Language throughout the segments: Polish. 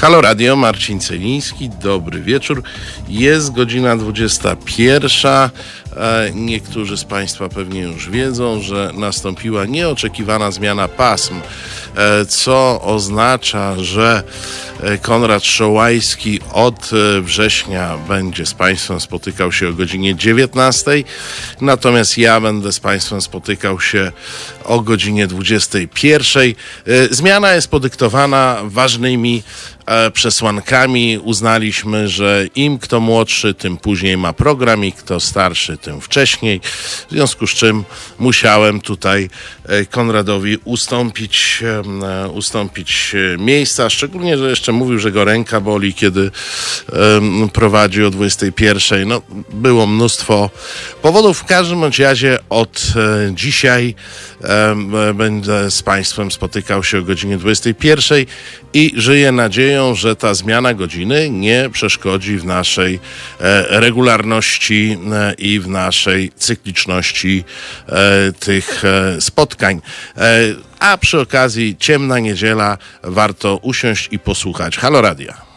Halo Radio, Marcin Celiński, dobry wieczór. Jest godzina 21. E, niektórzy z Państwa pewnie już wiedzą, że nastąpiła nieoczekiwana zmiana pasm, e, co oznacza, że e, Konrad Szołajski od września będzie z Państwem spotykał się o godzinie 19, natomiast ja będę z Państwem spotykał się o godzinie 21. Zmiana jest podyktowana ważnymi przesłankami. Uznaliśmy, że im kto młodszy, tym później ma program i kto starszy, tym wcześniej. W związku z czym musiałem tutaj e, Konradowi ustąpić, e, ustąpić e, miejsca, szczególnie, że jeszcze mówił, że go ręka boli, kiedy prowadzi o 21. No, było mnóstwo powodów. W każdym razie od dzisiaj będę z Państwem spotykał się o godzinie 21 i żyję nadzieją, że ta zmiana godziny nie przeszkodzi w naszej regularności i w naszej cykliczności e, tych e, spotkań. E, a przy okazji ciemna niedziela warto usiąść i posłuchać Halo Radia.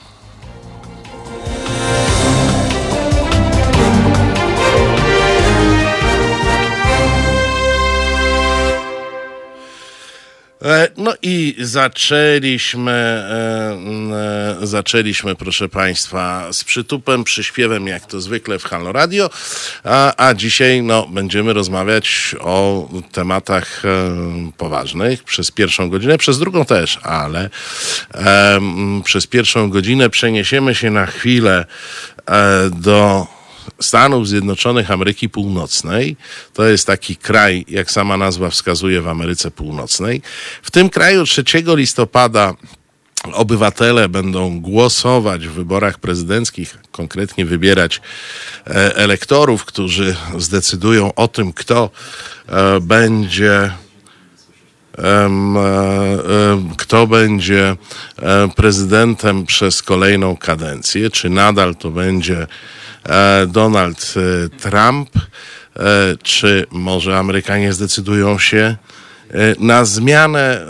No i zaczęliśmy, e, e, zaczęliśmy, proszę Państwa, z przytupem, przyśpiewem, jak to zwykle w Halo Radio, a, a dzisiaj no, będziemy rozmawiać o tematach poważnych. Przez pierwszą godzinę, przez drugą też, ale przez pierwszą godzinę przeniesiemy się na chwilę do Stanów Zjednoczonych Ameryki Północnej. To jest taki kraj, jak sama nazwa wskazuje, w Ameryce Północnej. W tym kraju 3 listopada obywatele będą głosować w wyborach prezydenckich, konkretnie wybierać e, elektorów, którzy zdecydują o tym, kto e, będzie e, kto będzie prezydentem przez kolejną kadencję, czy nadal to będzie Donald e, Trump, e, czy może Amerykanie zdecydują się na zmianę,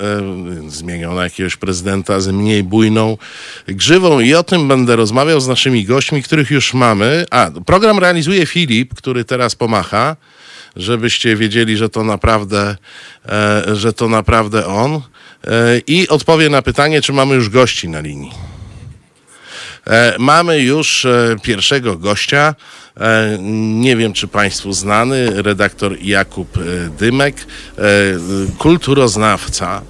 zmienią na jakiegoś prezydenta z mniej bujną grzywą i o tym będę rozmawiał z naszymi gośćmi, których już mamy. A, program realizuje Filip, który teraz pomacha, żebyście wiedzieli, że to naprawdę, że to naprawdę on i odpowie na pytanie, czy mamy już gości na linii. E, mamy już e, pierwszego gościa. E, nie wiem, czy Państwu znany, redaktor Jakub Dymek, kulturoznawca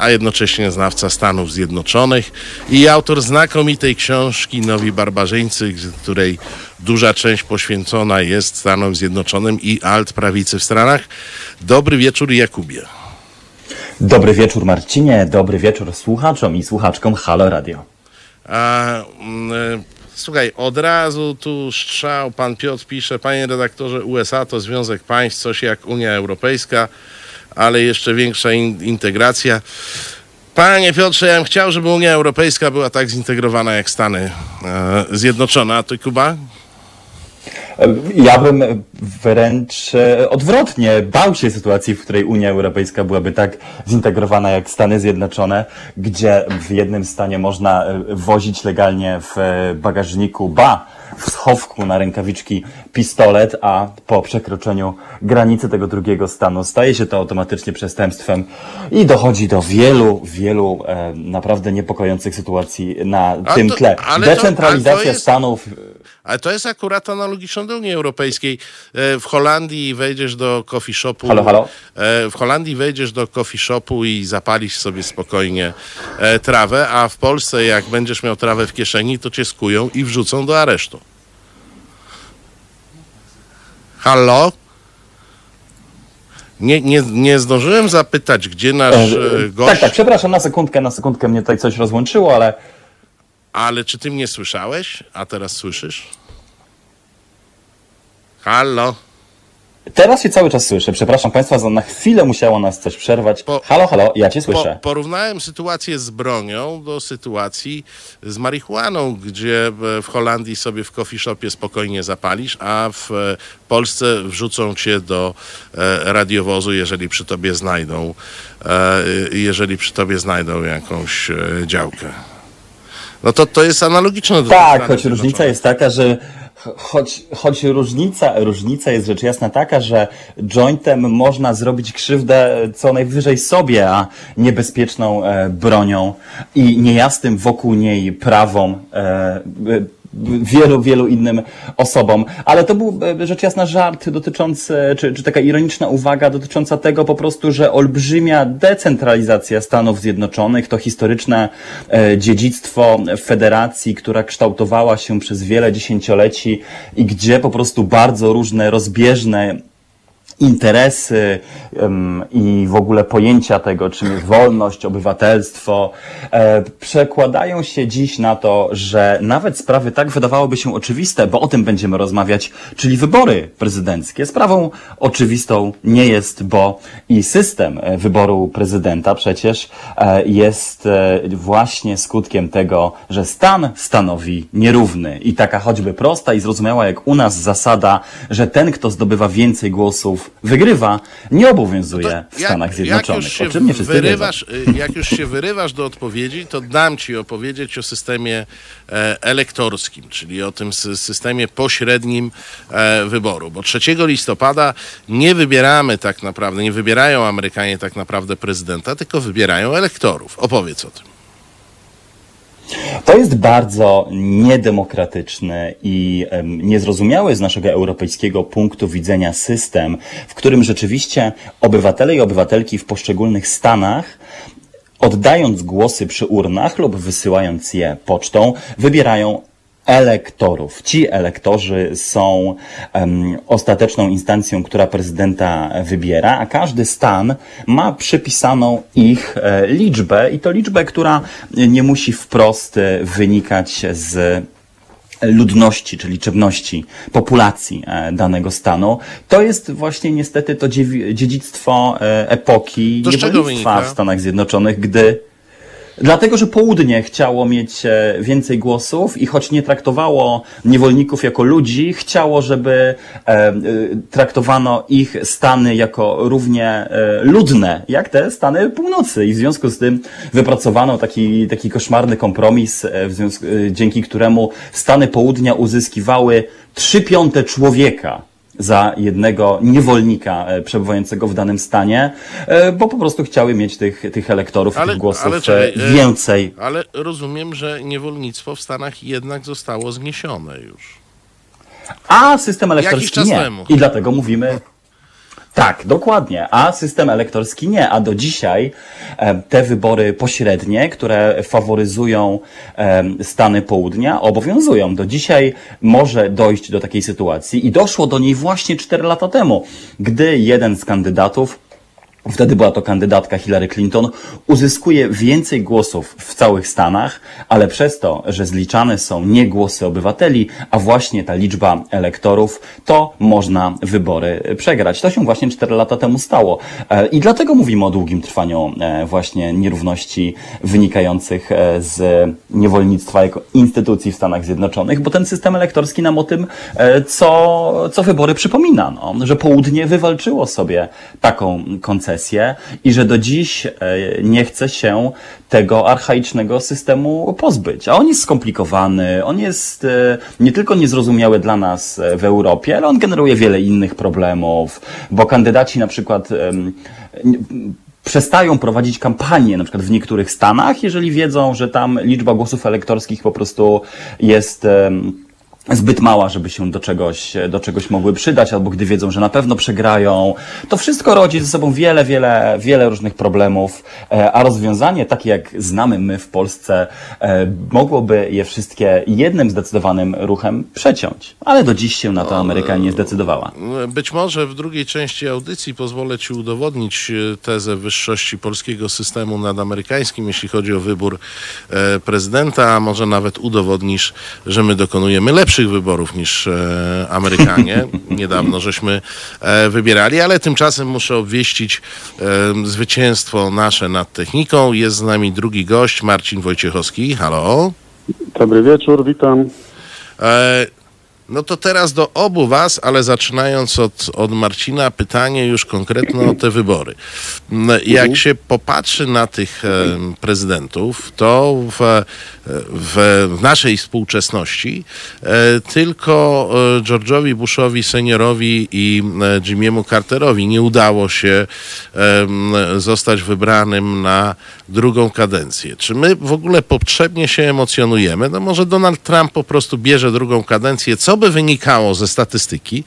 a jednocześnie znawca Stanów Zjednoczonych i autor znakomitej książki Nowi Barbarzyńcy, której duża część poświęcona jest Stanom Zjednoczonym i alt-prawicy w Stanach. Dobry wieczór, Jakubie. Dobry wieczór Marcinie, dobry wieczór słuchaczom i słuchaczkom Halo Radio. A, mm, e, słuchaj, od razu tu strzał, pan Piotr pisze, panie redaktorze, USA to Związek Państw, coś jak Unia Europejska, ale jeszcze większa in integracja. Panie Piotrze, ja bym chciał, żeby Unia Europejska była tak zintegrowana jak Stany e, Zjednoczone, a ty Kuba? Ja bym wręcz e, odwrotnie bał się sytuacji, w której Unia Europejska byłaby tak zintegrowana jak Stany Zjednoczone, gdzie w jednym stanie można e, wozić legalnie w e, bagażniku, ba, w schowku na rękawiczki pistolet, a po przekroczeniu granicy tego drugiego stanu staje się to automatycznie przestępstwem i dochodzi do wielu, wielu e, naprawdę niepokojących sytuacji na a tym to, tle. Decentralizacja to, jest... Stanów ale to jest akurat analogiczne do Unii Europejskiej. E, w Holandii wejdziesz do coffee shopu. Halo, halo. E, w Holandii wejdziesz do coffee shopu i zapalisz sobie spokojnie e, trawę, a w Polsce jak będziesz miał trawę w kieszeni, to cię skują i wrzucą do aresztu. Halo? Nie, nie, nie zdążyłem zapytać, gdzie nasz gość... Tak, tak, przepraszam, na sekundkę, na sekundkę mnie tutaj coś rozłączyło, ale ale czy ty mnie słyszałeś, a teraz słyszysz? Halo? Teraz się cały czas słyszę. Przepraszam Państwa, za na chwilę musiało nas coś przerwać. Po- halo, halo, ja Cię słyszę. Po, porównałem sytuację z bronią do sytuacji z marihuaną, gdzie e, w Holandii sobie w coffee shopie spokojnie zapalisz, a w e, Polsce wrzucą cię do e, radiowozu, jeżeli przy tobie znajdą, jeżeli przy tobie znajdą jakąś działkę. No to to jest analogiczne do Tak, choć różnica jest taka, że choć, choć różnica, różnica jest rzecz jasna taka, że jointem można zrobić krzywdę co najwyżej sobie, a niebezpieczną e, bronią i niejasnym wokół niej prawom e, e, wielu, wielu innym osobom. Ale to był e, rzecz jasna żart dotyczący, czy, czy taka ironiczna uwaga dotycząca tego po prostu, że olbrzymia decentralizacja Stanów Zjednoczonych to historyczne e, dziedzictwo federacji, która kształtowała się przez wiele dziesięcioleci i gdzie po prostu bardzo różne rozbieżne interesy i w ogóle pojęcia tego, czym jest wolność, obywatelstwo, e, przekładają się dziś na to, że nawet sprawy tak wydawałoby się oczywiste, bo o tym będziemy rozmawiać, czyli wybory prezydenckie. Sprawą oczywistą nie jest, bo i system e, wyboru prezydenta przecież e, jest właśnie skutkiem tego, że stan stanowi nierówny i taka choćby prosta i zrozumiała jak u nas zasada, że ten, kto zdobywa więcej głosów, wygrywa, nie obowiązuje w Stanach Zjednoczonych. Jak już, się o czym nie wszyscy wyrywasz, y, jak już się wyrywasz do odpowiedzi, to dam ci opowiedzieć o systemie e, elektorskim, czyli o tym sy- systemie pośrednim e, wyboru. Bo 3 listopada nie wybieramy tak naprawdę, nie wybierają Amerykanie tak naprawdę prezydenta, tylko wybierają elektorów. Opowiedz o tym. To jest bardzo niedemokratyczny i niezrozumiały z naszego europejskiego punktu widzenia system, w którym rzeczywiście obywatele i obywatelki w poszczególnych stanach oddając głosy przy urnach lub wysyłając je pocztą, wybierają elektorów. Ci elektorzy są em, ostateczną instancją, która prezydenta wybiera, a każdy stan ma przypisaną ich e, liczbę i to liczbę, która nie musi wprost e, wynikać z ludności, czy liczebności populacji e, danego stanu. To jest właśnie niestety to dziedzictwo e, epoki To niewolnictwa w Stanach Zjednoczonych, gdy Dlatego, że południe chciało mieć e, więcej głosów i choć nie traktowało niewolników jako ludzi, chciało, żeby e, e, traktowano ich stany jako równie ludne, jak te stany północy. I w związku z tym wypracowano taki, taki koszmarny kompromis, związku, dzięki któremu stany południa uzyskiwały trzy piąte człowieka za jednego niewolnika e, przebywającego w danym stanie, e, bo po prostu chciały mieć tych, tych elektorów, Ale- tych głosów ale e, czekaj, więcej. Ale rozumiem, że niewolnictwo w Stanach jednak zostało zniesione już. A system elektorski nie. temu. I dlatego mówimy. Tak, dokładnie. A system elektorski nie. A do dzisiaj e, te wybory pośrednie, które faworyzują e, Stany Południa, obowiązują. Do dzisiaj może dojść do takiej sytuacji i doszło do niej właśnie 4 lata temu, gdy jeden z kandydatów Wtedy była to kandydatka Hillary Clinton, uzyskuje więcej głosów w całych Stanach, ale przez to, że zliczane są nie głosy obywateli, a właśnie ta liczba elektorów, to można wybory przegrać. To się właśnie 4 lata temu stało. E, I dlatego mówimy o długim trwaniu e, właśnie nierówności wynikających e, z niewolnictwa jako instytucji w Stanach Zjednoczonych, bo ten system elektorski nam o tym, co, co wybory przypomina, no, że południe wywalczyło sobie taką koncesję i że do dziś e, nie chce się tego archaicznego systemu pozbyć. A on jest skomplikowany, on jest e, nie tylko niezrozumiały dla nas e, w Europie, ale on generuje wiele innych problemów, bo kandydaci na przykład przestają prowadzić kampanię, na przykład w niektórych stanach, jeżeli wiedzą, że tam liczba głosów elektorskich po prostu jest zbyt mała, żeby się do czegoś, do czegoś mogły przydać, albo gdy wiedzą, że na pewno przegrają. To wszystko rodzi ze sobą wiele, wiele, wiele różnych problemów, e, a rozwiązanie, takie jak znamy my w Polsce, e, mogłoby je wszystkie jednym zdecydowanym ruchem przeciąć. Ale do dziś się na to Amerykanie nie zdecydowała. Być może w drugiej części audycji pozwolę Ci udowodnić e, tezę wyższości polskiego systemu nad amerykańskim, jeśli chodzi o wybór e, prezydenta, a może nawet udowodnisz, że my dokonujemy lepszych lepszych wyborów niż e, Amerykanie. Niedawno żeśmy e, wybierali, ale tymczasem muszę obwieścić e, zwycięstwo nasze nad techniką. Jest z nami drugi gość, Marcin Wojciechowski. Halo. Dobry wieczór, witam. E, no to teraz do obu was, ale zaczynając od, od Marcina, pytanie już konkretne o te wybory. M, Jak się popatrzy na tych e, prezydentów, to w, w, w naszej współczesności e, tylko e, George'owi Bushowi seniorowi i e, Jimmy'emu Carterowi nie udało się zostać wybranym na drugą kadencję. Czy my w ogóle potrzebnie się emocjonujemy? No może Donald Trump po prostu bierze drugą kadencję, co by wynikało ze statystyki?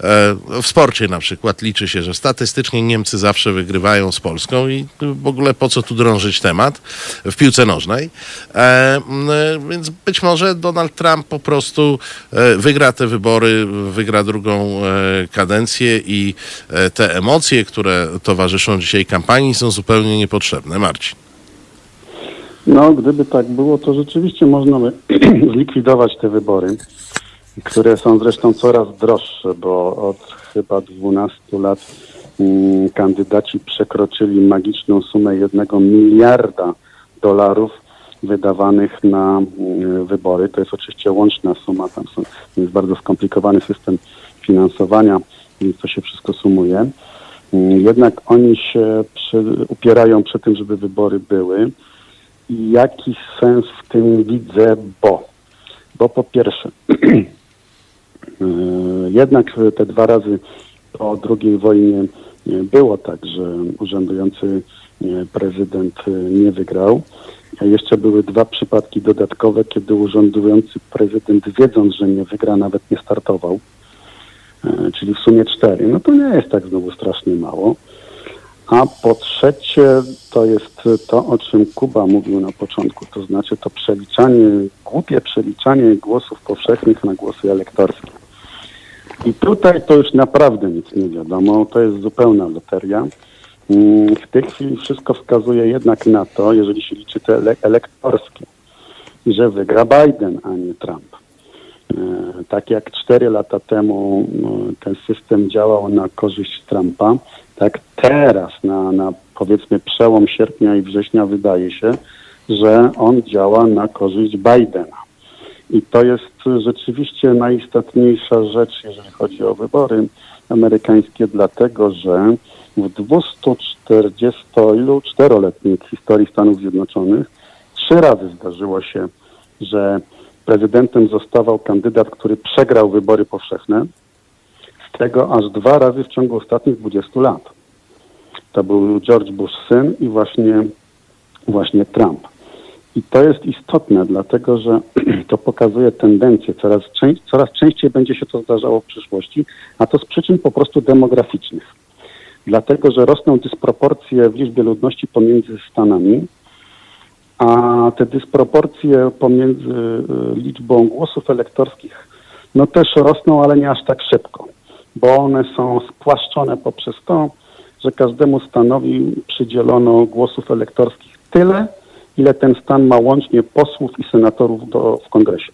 E, W sporcie na przykład liczy się, że statystycznie Niemcy zawsze wygrywają z Polską i w ogóle po co tu drążyć temat w piłce nożnej. E, m, Więc być może Donald Trump po prostu e, wygra te wybory, wygra drugą e, kadencję i e, te emocje, które towarzyszą dzisiaj kampanii są zupełnie niepotrzebne. Marcin. No, gdyby tak było, to rzeczywiście można by zlikwidować te wybory, które są zresztą coraz droższe, bo od chyba 12 lat mm, kandydaci przekroczyli magiczną sumę jednego miliarda dolarów wydawanych na mm, wybory. To jest oczywiście łączna suma, tam są, jest bardzo skomplikowany system finansowania, więc to się wszystko sumuje. Mm, Jednak oni się przy, upierają przy tym, żeby wybory były. I jaki sens w tym widzę, bo, bo po pierwsze, jednak te dwa razy po II wojnie e, było tak, że urzędujący e, prezydent e, nie wygrał. Jeszcze były dwa przypadki dodatkowe, kiedy urzędujący prezydent, wiedząc, że nie wygra, nawet nie startował. E, Czyli w sumie cztery. No to nie jest tak znowu strasznie mało. A po trzecie, to jest to, o czym Kuba mówił na początku, to znaczy to przeliczanie, głupie przeliczanie głosów powszechnych na głosy elektorskie. I tutaj to już naprawdę nic nie wiadomo, to jest zupełna loteria. Mm, W tej chwili wszystko wskazuje jednak na to, jeżeli się liczy te ele- elektorskie, że wygra Biden, a nie Trump. E, Tak jak cztery lata temu no, ten system działał na korzyść Trumpa, tak teraz na, na powiedzmy przełom sierpnia i września wydaje się, że on działa na korzyść Bidena. I to jest rzeczywiście najistotniejsza rzecz, jeżeli chodzi o wybory amerykańskie, dlatego że w 244-letniej historii Stanów Zjednoczonych trzy razy zdarzyło się, że prezydentem zostawał kandydat, który przegrał wybory powszechne, tego aż dwa razy w ciągu ostatnich 20 lat. To był George Bush syn i właśnie, właśnie Trump. I to jest istotne, dlatego że to pokazuje tendencję. Coraz, coraz częściej będzie się to zdarzało w przyszłości, a to z przyczyn po prostu demograficznych. Dlatego, że rosną dysproporcje w liczbie ludności pomiędzy Stanami, a te dysproporcje pomiędzy y, liczbą głosów elektorskich no też rosną, ale nie aż tak szybko, bo one są spłaszczone poprzez to, że każdemu stanowi przydzielono głosów elektorskich tyle, ile ten stan ma łącznie posłów i senatorów do, w kongresie.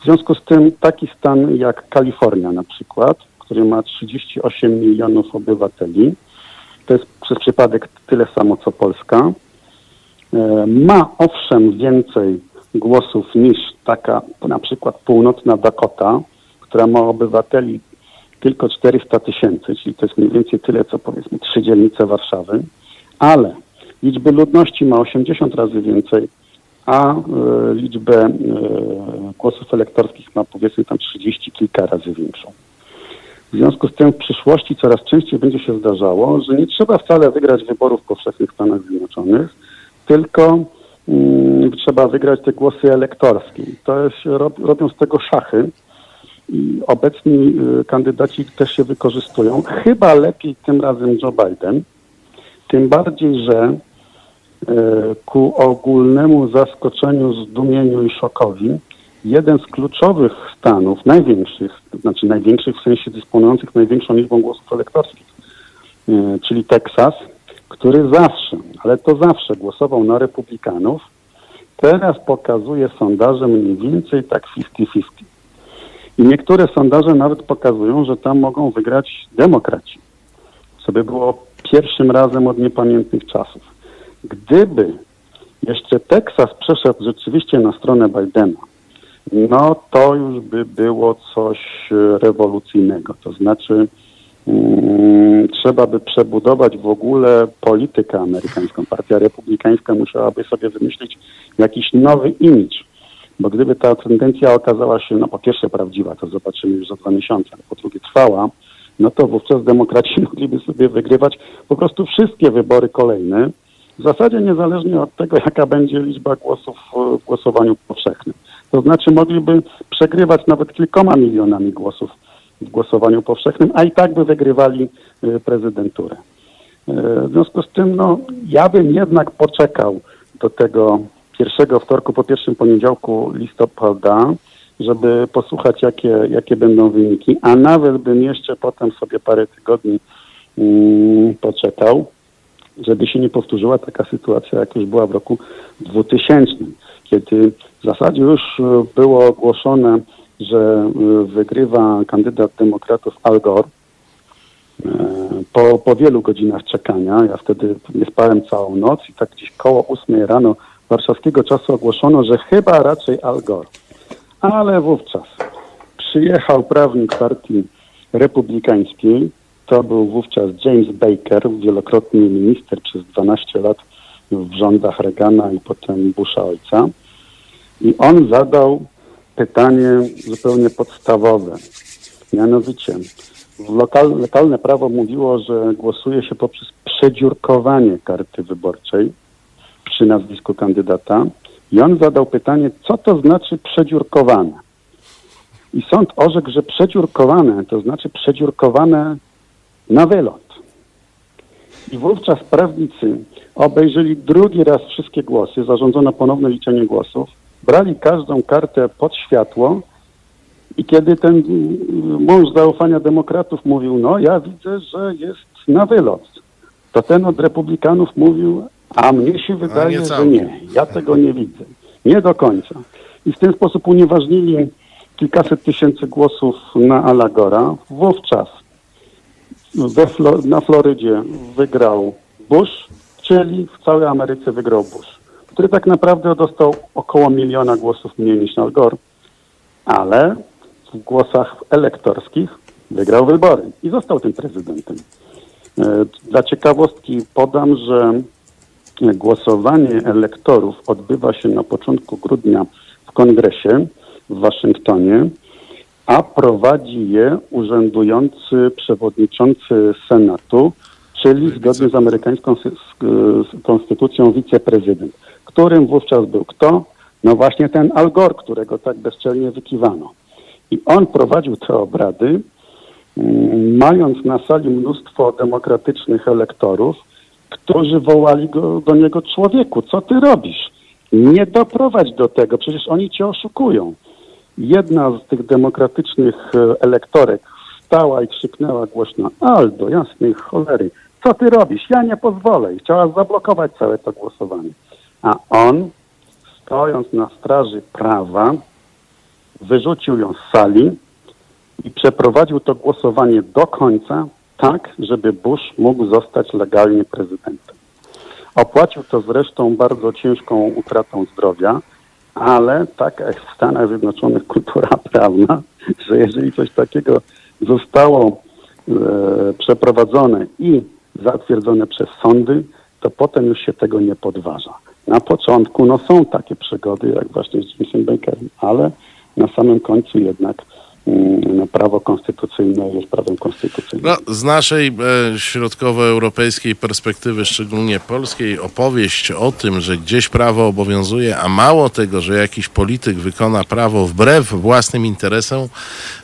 W związku z tym taki stan jak Kalifornia na przykład, który ma 38 milionów obywateli, to jest przez przypadek tyle samo co Polska, e, ma owszem więcej głosów niż taka na przykład północna Dakota, która ma obywateli tylko 400 tysięcy, czyli to jest mniej więcej tyle co powiedzmy trzy dzielnice Warszawy, ale liczby ludności ma 80 razy więcej, a e, liczbę e, głosów elektorskich ma powiedzmy tam 30 kilka razy większą. W związku z tym w przyszłości coraz częściej będzie się zdarzało, że nie trzeba wcale wygrać wyborów powszechnych w Stanach Zjednoczonych, tylko mm, trzeba wygrać te głosy elektorskie. To jest, rob, robią z tego szachy i obecni y, kandydaci też się wykorzystują. Chyba lepiej tym razem Joe Biden, tym bardziej, że y, ku ogólnemu zaskoczeniu, zdumieniu i szokowi jeden z kluczowych stanów, największych, znaczy największych w sensie dysponujących największą liczbą głosów elektorskich, y, czyli Teksas, który zawsze, ale to zawsze głosował na republikanów, teraz pokazuje sondaże mniej więcej tak 50-50. I niektóre sondaże nawet pokazują, że tam mogą wygrać demokraci. Co by było pierwszym razem od niepamiętnych czasów. Gdyby jeszcze Teksas przeszedł rzeczywiście na stronę Bidena, no to już by było coś rewolucyjnego. To znaczy, mm, trzeba by przebudować w ogóle politykę amerykańską. Partia republikańska musiałaby sobie wymyślić jakiś nowy imidż. Bo gdyby ta tendencja okazała się, no po pierwsze prawdziwa, to zobaczymy już za dwa miesiące, po drugie trwała, no to wówczas demokraci mogliby sobie wygrywać po prostu wszystkie wybory kolejne, w zasadzie niezależnie od tego, jaka będzie liczba głosów w głosowaniu powszechnym. To znaczy mogliby przegrywać nawet kilkoma milionami głosów w głosowaniu powszechnym, a i tak by wygrywali y, prezydenturę. Y, w związku z tym, no, ja bym jednak poczekał do tego pierwszego wtorku po pierwszym poniedziałku listopada, żeby posłuchać, jakie, jakie będą wyniki, a nawet bym jeszcze potem sobie parę tygodni mm, poczekał, żeby się nie powtórzyła taka sytuacja, jak już była w roku 2000, kiedy w zasadzie już e, było ogłoszone, że e, wygrywa kandydat demokratów Al Gore. E, po, po wielu godzinach czekania, ja wtedy nie spałem całą noc i tak gdzieś koło 8 rano warszawskiego czasu ogłoszono, że chyba raczej Al Gore. Ale wówczas przyjechał prawnik partii republikańskiej, to był wówczas James Baker, wielokrotny minister przez 12 lat w rządach Reagana i potem Busha ojca. I on zadał pytanie zupełnie podstawowe. Mianowicie, lokal, lokalne prawo mówiło, że głosuje się poprzez przedziurkowanie karty wyborczej przy nazwisku kandydata. I on zadał pytanie, co to znaczy przedziurkowane? I sąd orzekł, że przedziurkowane to znaczy przedziurkowane na wylot. I wówczas prawnicy obejrzeli drugi raz wszystkie głosy, zarządzono ponowne liczenie głosów, brali każdą kartę pod światło i kiedy ten mąż zaufania demokratów mówił, no ja widzę, że jest na wylot, to ten od republikanów mówił, a mnie się wydaje, że nie. Ja tego nie widzę. Nie do końca. I w ten sposób unieważnili kilkaset tysięcy głosów na Alagora. Wówczas na Florydzie wygrał Bush, czyli w całej Ameryce wygrał Bush, który tak naprawdę dostał około miliona głosów mniej niż Al Gore, ale w głosach elektorskich wygrał wybory i został tym prezydentem. E, dla ciekawostki podam, że głosowanie elektorów odbywa się na początku grudnia w kongresie w Waszyngtonie a prowadzi je urzędujący przewodniczący Senatu, czyli zgodnie z amerykańską konstytucją wiceprezydent, którym wówczas był kto? No właśnie ten Al Gore, którego tak bezczelnie wykiwano. I on prowadził te obrady, mm, mając na sali mnóstwo demokratycznych elektorów, którzy wołali go, do niego człowieku, co ty robisz? Nie doprowadź do tego, przecież oni cię oszukują jedna z tych demokratycznych e, elektorek wstała i krzyknęła głośno Aldo, jasnej cholery, co ty robisz? Ja nie pozwolę. I chciała zablokować całe to głosowanie. A on, stojąc na straży prawa, wyrzucił ją z sali i przeprowadził to głosowanie do końca, tak, żeby Bush mógł zostać legalnie prezydentem. Opłacił to zresztą bardzo ciężką utratą zdrowia, ale taka jest w Stanach Zjednoczonych kultura prawna, że jeżeli coś takiego zostało e, przeprowadzone i zatwierdzone przez sądy, to potem już się tego nie podważa. Na początku no, są takie przygody, jak właśnie z Jamesem Bakerem, ale na samym końcu jednak Mm, prawo konstytucyjne jest prawem konstytucyjnym. No, z naszej e, środkowoeuropejskiej perspektywy, szczególnie polskiej, opowieść o tym, że gdzieś prawo obowiązuje, a mało tego, że jakiś polityk wykona prawo wbrew własnym interesom,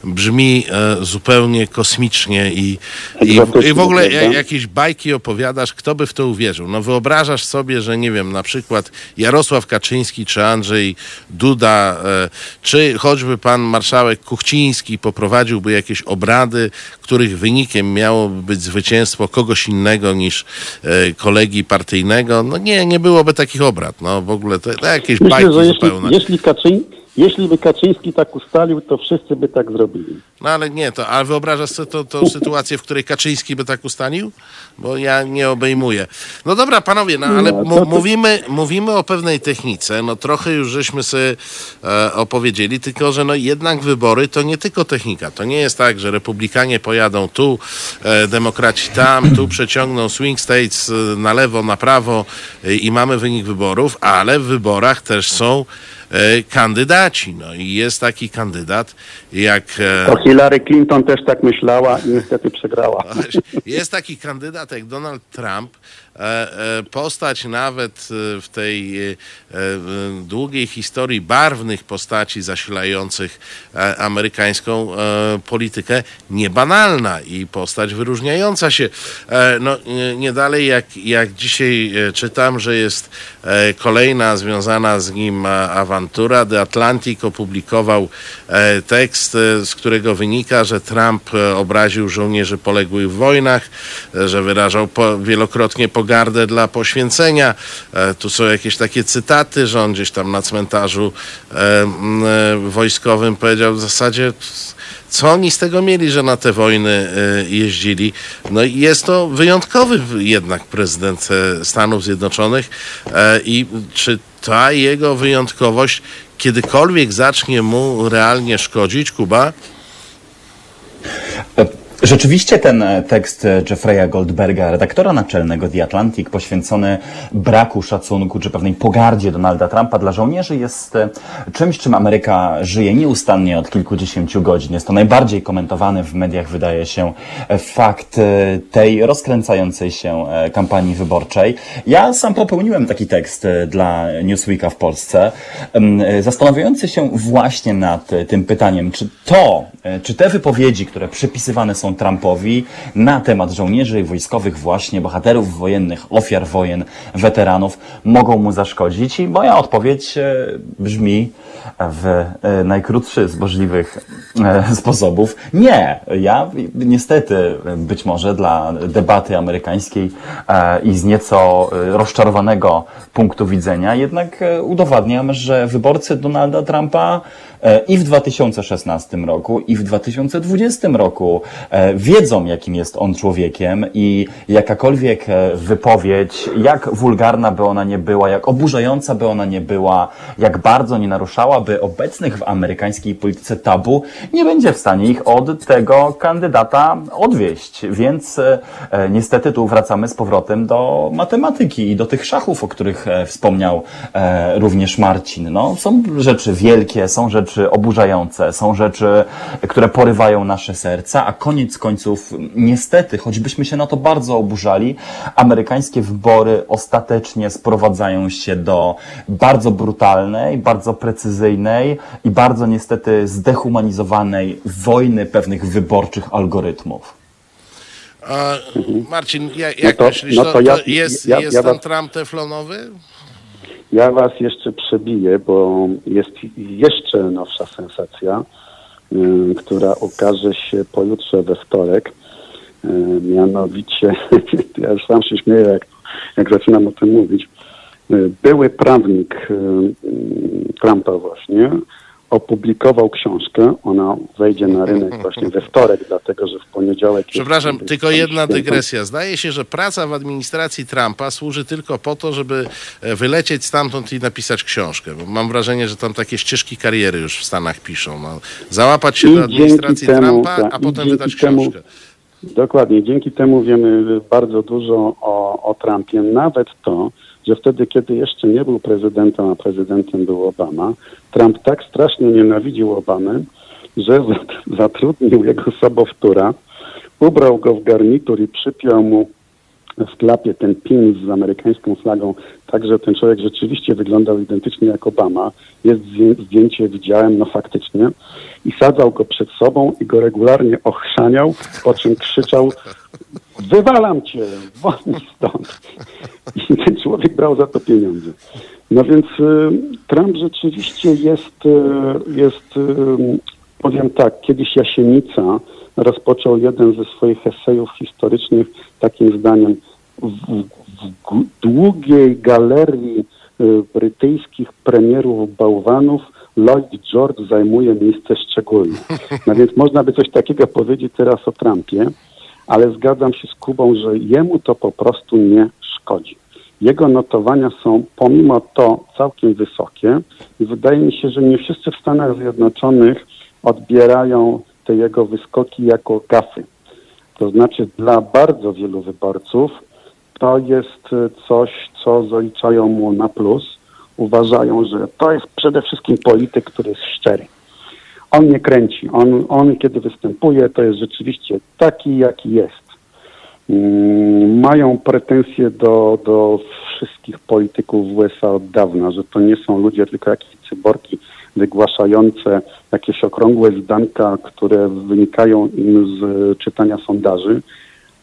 brzmi e, zupełnie kosmicznie i, i, i w ogóle jakieś bajki opowiadasz, kto by w to uwierzył. No wyobrażasz sobie, że nie wiem, na przykład Jarosław Kaczyński, czy Andrzej Duda, e, czy choćby pan marszałek Kuchciński, Kaczyński poprowadziłby jakieś obrady, których wynikiem miałoby być zwycięstwo kogoś innego niż e, kolegi partyjnego, no nie, nie byłoby takich obrad. No w ogóle to, to jakieś Myślę, bajki że zupełne. Jeśli, jeśli, Kaczyń, Jeśli by Kaczyński tak ustalił, to wszyscy by tak zrobili. No ale nie, to, a wyobrażasz sobie to, tą sytuację, w której Kaczyński by tak ustalił? Bo ja nie obejmuję. No dobra, panowie, no ale No, to mówimy, mówimy o pewnej technice, no trochę już żeśmy sobie e, opowiedzieli, tylko że no jednak wybory to nie tylko technika. To nie jest tak, że republikanie pojadą tu, e, demokraci tam, tu przeciągną swing states e, na lewo, na prawo e, i mamy wynik wyborów, ale w wyborach też są kandydaci. No i jest taki kandydat jak... E, To Hillary Clinton też tak myślała i niestety przegrała. Jest taki kandydat jak Donald Trump, e, e, postać nawet e, w tej e, e, długiej historii barwnych postaci zasilających e, amerykańską e, politykę, niebanalna i postać wyróżniająca się. E, No, nie- dalej jak, jak dzisiaj e, czytam, że jest e, kolejna związana z nim e, awantura. The Atlantic opublikował e, tekst, e, z którego wynika, że Trump e, obraził żołnierzy poległych w wojnach, e, że wyrażał wielokrotnie pogardę dla poświęcenia. E, Tu są jakieś takie cytaty, że on gdzieś tam na cmentarzu e, e, wojskowym powiedział w zasadzie co oni z tego mieli, że na te wojny jeździli? No i jest to wyjątkowy jednak prezydent Stanów Zjednoczonych i czy ta jego wyjątkowość kiedykolwiek zacznie mu realnie szkodzić, Kuba? Rzeczywiście ten e, tekst e, Jeffrey'a Goldberga, redaktora naczelnego The Atlantic, poświęcony braku szacunku czy pewnej pogardzie Donalda Trumpa dla żołnierzy, jest e, czymś, czym Ameryka żyje nieustannie od kilkudziesięciu godzin. Jest to najbardziej komentowany w mediach, wydaje się, fakt tej rozkręcającej się kampanii wyborczej. Ja sam popełniłem taki tekst dla Newsweeka w Polsce, zastanawiający się właśnie nad tym pytaniem, czy to, czy te wypowiedzi, które przypisywane są Trumpowi na temat żołnierzy wojskowych, właśnie bohaterów wojennych, ofiar wojen, weteranów, mogą mu zaszkodzić? I moja odpowiedź e, brzmi w e, najkrótszy z możliwych e, sposobów. Nie. Ja niestety być może dla debaty amerykańskiej i z nieco rozczarowanego punktu widzenia jednak udowadniam, że wyborcy Donalda Trumpa i w 2016 roku, i w 2020 roku wiedzą, jakim jest on człowiekiem i jakakolwiek e, wypowiedź, jak wulgarna by ona nie była, jak oburzająca by ona nie była, jak bardzo nie naruszałaby obecnych w amerykańskiej polityce tabu, nie będzie w stanie ich od tego kandydata odwieść. Więc e, e, niestety tu wracamy z powrotem do matematyki i do tych szachów, o których e, wspomniał e, również Marcin. No, są rzeczy wielkie, są rzeczy oburzające, są rzeczy, które porywają nasze serca, a koniec końców, niestety, choćbyśmy się na to bardzo oburzali, amerykańskie wybory ostatecznie sprowadzają się do bardzo brutalnej, bardzo precyzyjnej i bardzo niestety zdehumanizowanej wojny pewnych wyborczych algorytmów. A, Marcin, jak, jak to- myślisz, no to, to ja- to jest, ja- jest ja ten was- Trump teflonowy? Ja was jeszcze przebiję, bo jest jeszcze nowsza sensacja, która ukaże się pojutrze we wtorek. Y, mianowicie, ja już sam się śmieję, jak, jak zaczynam o tym mówić. Y, były prawnik y, y, Trumpa właśnie opublikował książkę. Ona wejdzie na rynek właśnie we wtorek, dlatego że w poniedziałek. Przepraszam, jest tylko jedna dygresja. Zdaje się, że praca w administracji Trumpa służy tylko po to, żeby e, wylecieć stamtąd i napisać książkę. Bo mam wrażenie, że tam takie ścieżki kariery już w Stanach piszą. No, załapać się I do administracji temu, Trumpa, tak, a potem wydać temu- książkę. Dokładnie. Dzięki temu wiemy bardzo dużo o, o Trumpie. Nawet to, że wtedy, kiedy jeszcze nie był prezydentem, a prezydentem był Obama, Trump tak strasznie nienawidził Obamy, że zat- zatrudnił jego sobowtóra, ubrał go w garnitur i przypiął mu w klapie ten pin z amerykańską flagą, tak że ten człowiek rzeczywiście wyglądał identycznie jak Obama. Jest zdję- zdjęcie, widziałem, no faktycznie. I sadzał go przed sobą i go regularnie ochrzaniał, po czym krzyczał wywalam cię, wolnij stąd. I ten człowiek brał za to pieniądze. No więc y, Trump rzeczywiście jest, y, jest y, powiem tak, kiedyś Jasienica rozpoczął jeden ze swoich esejów historycznych takim zdaniem w, w gu- długiej galerii y, brytyjskich premierów bałwanów Lloyd George zajmuje miejsce szczególne. No więc można by coś takiego powiedzieć teraz o Trumpie, ale zgadzam się z Kubą, że jemu to po prostu nie szkodzi. Jego notowania są pomimo to całkiem wysokie i wydaje mi się, że nie wszyscy w Stanach Zjednoczonych odbierają te jego wyskoki jako gafy. To znaczy dla bardzo wielu wyborców to jest coś, co zaliczają mu na plus. Uważają, że to jest przede wszystkim polityk, który jest szczery. On nie kręci. On, on kiedy występuje, to jest rzeczywiście taki, jaki jest. Mm, mają pretensje do, do wszystkich polityków w USA od dawna, że to nie są ludzie, tylko jakieś cyborgi wygłaszające jakieś okrągłe zdanka, które wynikają im z czytania sondaży.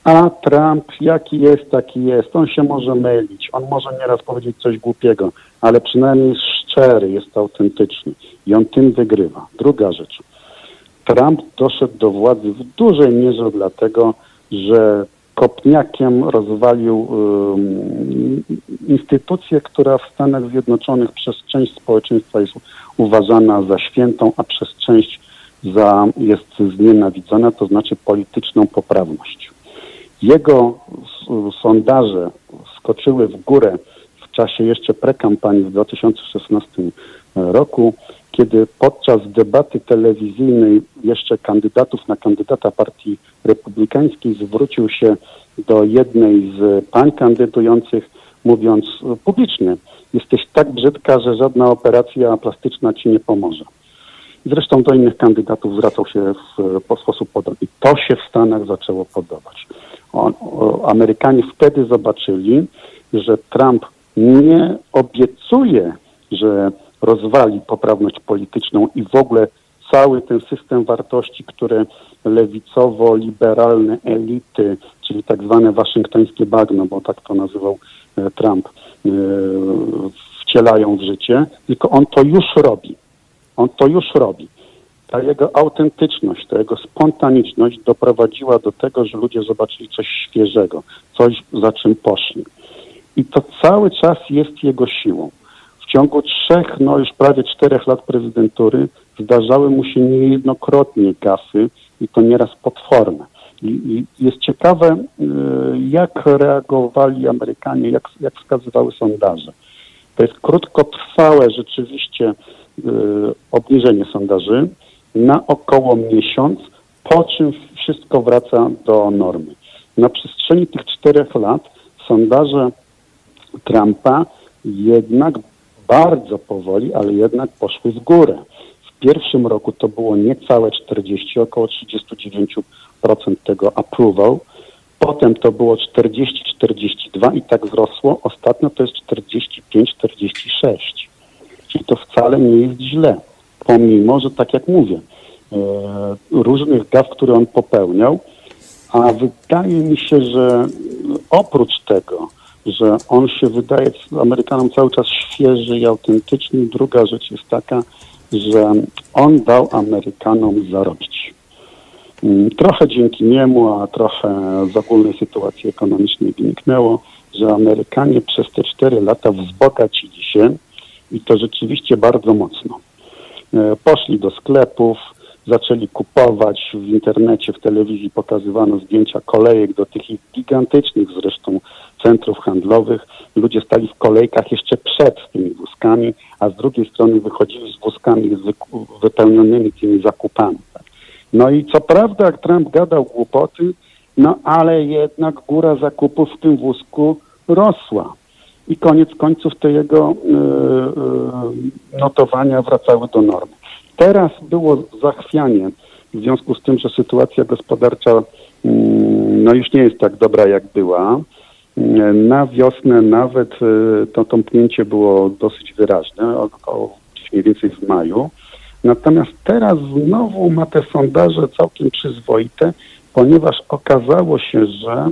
A Trump jaki jest, taki jest. On się może mylić, on może nieraz powiedzieć coś głupiego, ale przynajmniej szczery, jest autentyczny i on tym wygrywa. Druga rzecz. Trump doszedł do władzy w dużej mierze dlatego, że kopniakiem rozwalił instytucję, która w Stanach Zjednoczonych przez część społeczeństwa jest uważana za świętą, a przez część za, jest znienawidzona, to znaczy polityczną poprawność. Jego sondaże skoczyły w górę w czasie jeszcze prekampanii w 2016 roku, kiedy podczas debaty telewizyjnej jeszcze kandydatów na kandydata partii republikańskiej zwrócił się do jednej z pań kandydujących, mówiąc publicznie, jesteś tak brzydka, że żadna operacja plastyczna ci nie pomoże. Zresztą do innych kandydatów zwracał się w, w sposób podobny. To się w Stanach zaczęło podobać. O, Amerykanie wtedy zobaczyli, że Trump nie obiecuje, że rozwali poprawność polityczną i w ogóle cały ten system wartości, które lewicowo-liberalne elity, czyli tak zwane waszyngtońskie bagno, bo tak to nazywał e, Trump, e, wcielają w życie, tylko on to już robi. On to już robi. Ta jego autentyczność, ta jego spontaniczność doprowadziła do tego, że ludzie zobaczyli coś świeżego, coś za czym poszli. I to cały czas jest jego siłą. W ciągu trzech, no już prawie czterech lat prezydentury zdarzały mu się niejednokrotnie gafy i to nieraz potworne. I, i jest ciekawe, y, jak reagowali Amerykanie, jak, jak wskazywały sondaże. To jest krótkotrwałe rzeczywiście y, obniżenie sondaży na około miesiąc, po czym wszystko wraca do normy. Na przestrzeni tych czterech lat sondaże Trumpa jednak bardzo powoli, ale jednak poszły w górę. W pierwszym roku to było niecałe 40, około 39% tego approval. Potem to było 40-42 i tak wzrosło. Ostatnio to jest 45-46. Czyli to wcale nie jest źle. Pomimo, że tak jak mówię, e, różnych gaf, które on popełniał, a wydaje mi się, że oprócz tego, że on się wydaje Amerykanom cały czas świeży i autentyczny. Druga rzecz jest taka, że on dał Amerykanom zarobić. Mm, trochę dzięki niemu, a trochę z ogólnej sytuacji ekonomicznej wyniknęło, że Amerykanie przez te cztery lata wzbogacili się i to rzeczywiście bardzo mocno. E, poszli do sklepów, zaczęli kupować w internecie, w telewizji pokazywano zdjęcia kolejek do tych gigantycznych zresztą centrów handlowych. Ludzie stali w kolejkach jeszcze przed tymi wózkami, a z drugiej strony wychodzili z wózkami wypełnionymi tymi zakupami. No i co prawda, jak Trump gadał głupoty, no ale jednak góra zakupów w tym wózku rosła. I koniec końców te jego y, y, notowania wracały do normy. Teraz było zachwianie w związku z tym, że sytuacja gospodarcza mm, no już nie jest tak dobra, jak była. Na wiosnę nawet y, to tąpnięcie było dosyć wyraźne, około mniej więcej w maju. Natomiast teraz znowu ma te sondaże całkiem przyzwoite, ponieważ okazało się, że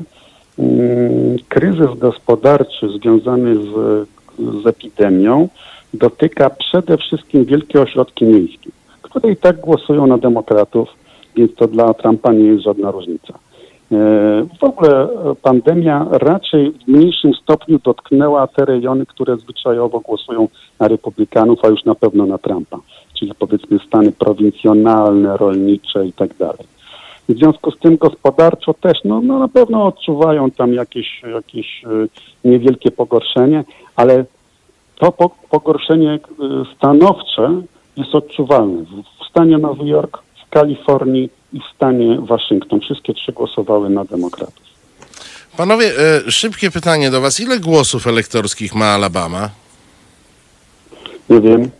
mm, kryzys gospodarczy związany z, z epidemią dotyka przede wszystkim wielkie ośrodki miejskie które i tak głosują na demokratów, więc to dla Trumpa nie jest żadna różnica. W ogóle pandemia raczej w mniejszym stopniu dotknęła te rejony, które zwyczajowo głosują na republikanów, a już na pewno na Trumpa, czyli powiedzmy stany prowincjonalne, rolnicze i tak dalej. W związku z tym gospodarczo też, no, no na pewno odczuwają tam jakieś, jakieś niewielkie pogorszenie, ale to pogorszenie stanowcze jest odczuwalne w stanie Nowy Jork, w Kalifornii i w stanie Waszyngton. Wszystkie trzy głosowały na demokratów. Panowie, e, szybkie pytanie do Was. Ile głosów elektorskich ma Alabama? Nie wiem.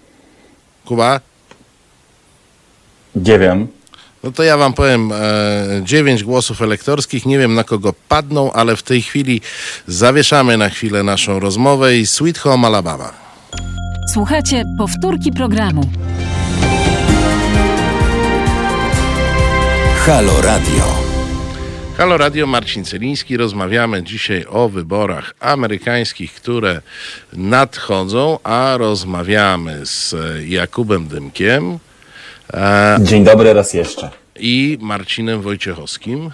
Kuba? Nie wiem. No to ja wam powiem, e, dziewięć głosów elektorskich, nie wiem na kogo padną, ale w tej chwili zawieszamy na chwilę naszą rozmowę i Sweet Home Alabama. Słuchajcie powtórki programu. Halo Radio. Halo Radio, Marcin Celiński. Rozmawiamy dzisiaj o wyborach amerykańskich, które nadchodzą, a rozmawiamy z Jakubem Dymkiem. E, Dzień dobry raz jeszcze. I Marcinem Wojciechowskim.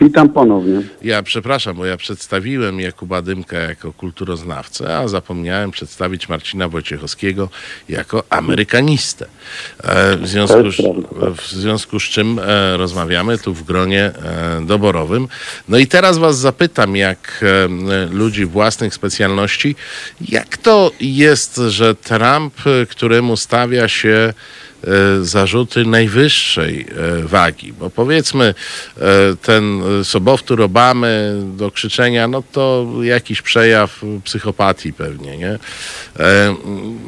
Witam ponownie. Ja przepraszam, bo ja przedstawiłem Jakuba Dymka jako kulturoznawcę, a zapomniałem przedstawić Marcina Wojciechowskiego jako amerykanistę. E, w związku, w związku z czym e, rozmawiamy tu w gronie doborowym. No i teraz was zapytam, jak ludzi własnych specjalności, jak to jest, że Trump, któremu stawia się zarzuty najwyższej e, wagi, bo powiedzmy e, ten sobowtór Obamy do krzyczenia, no to jakiś przejaw psychopatii pewnie, nie?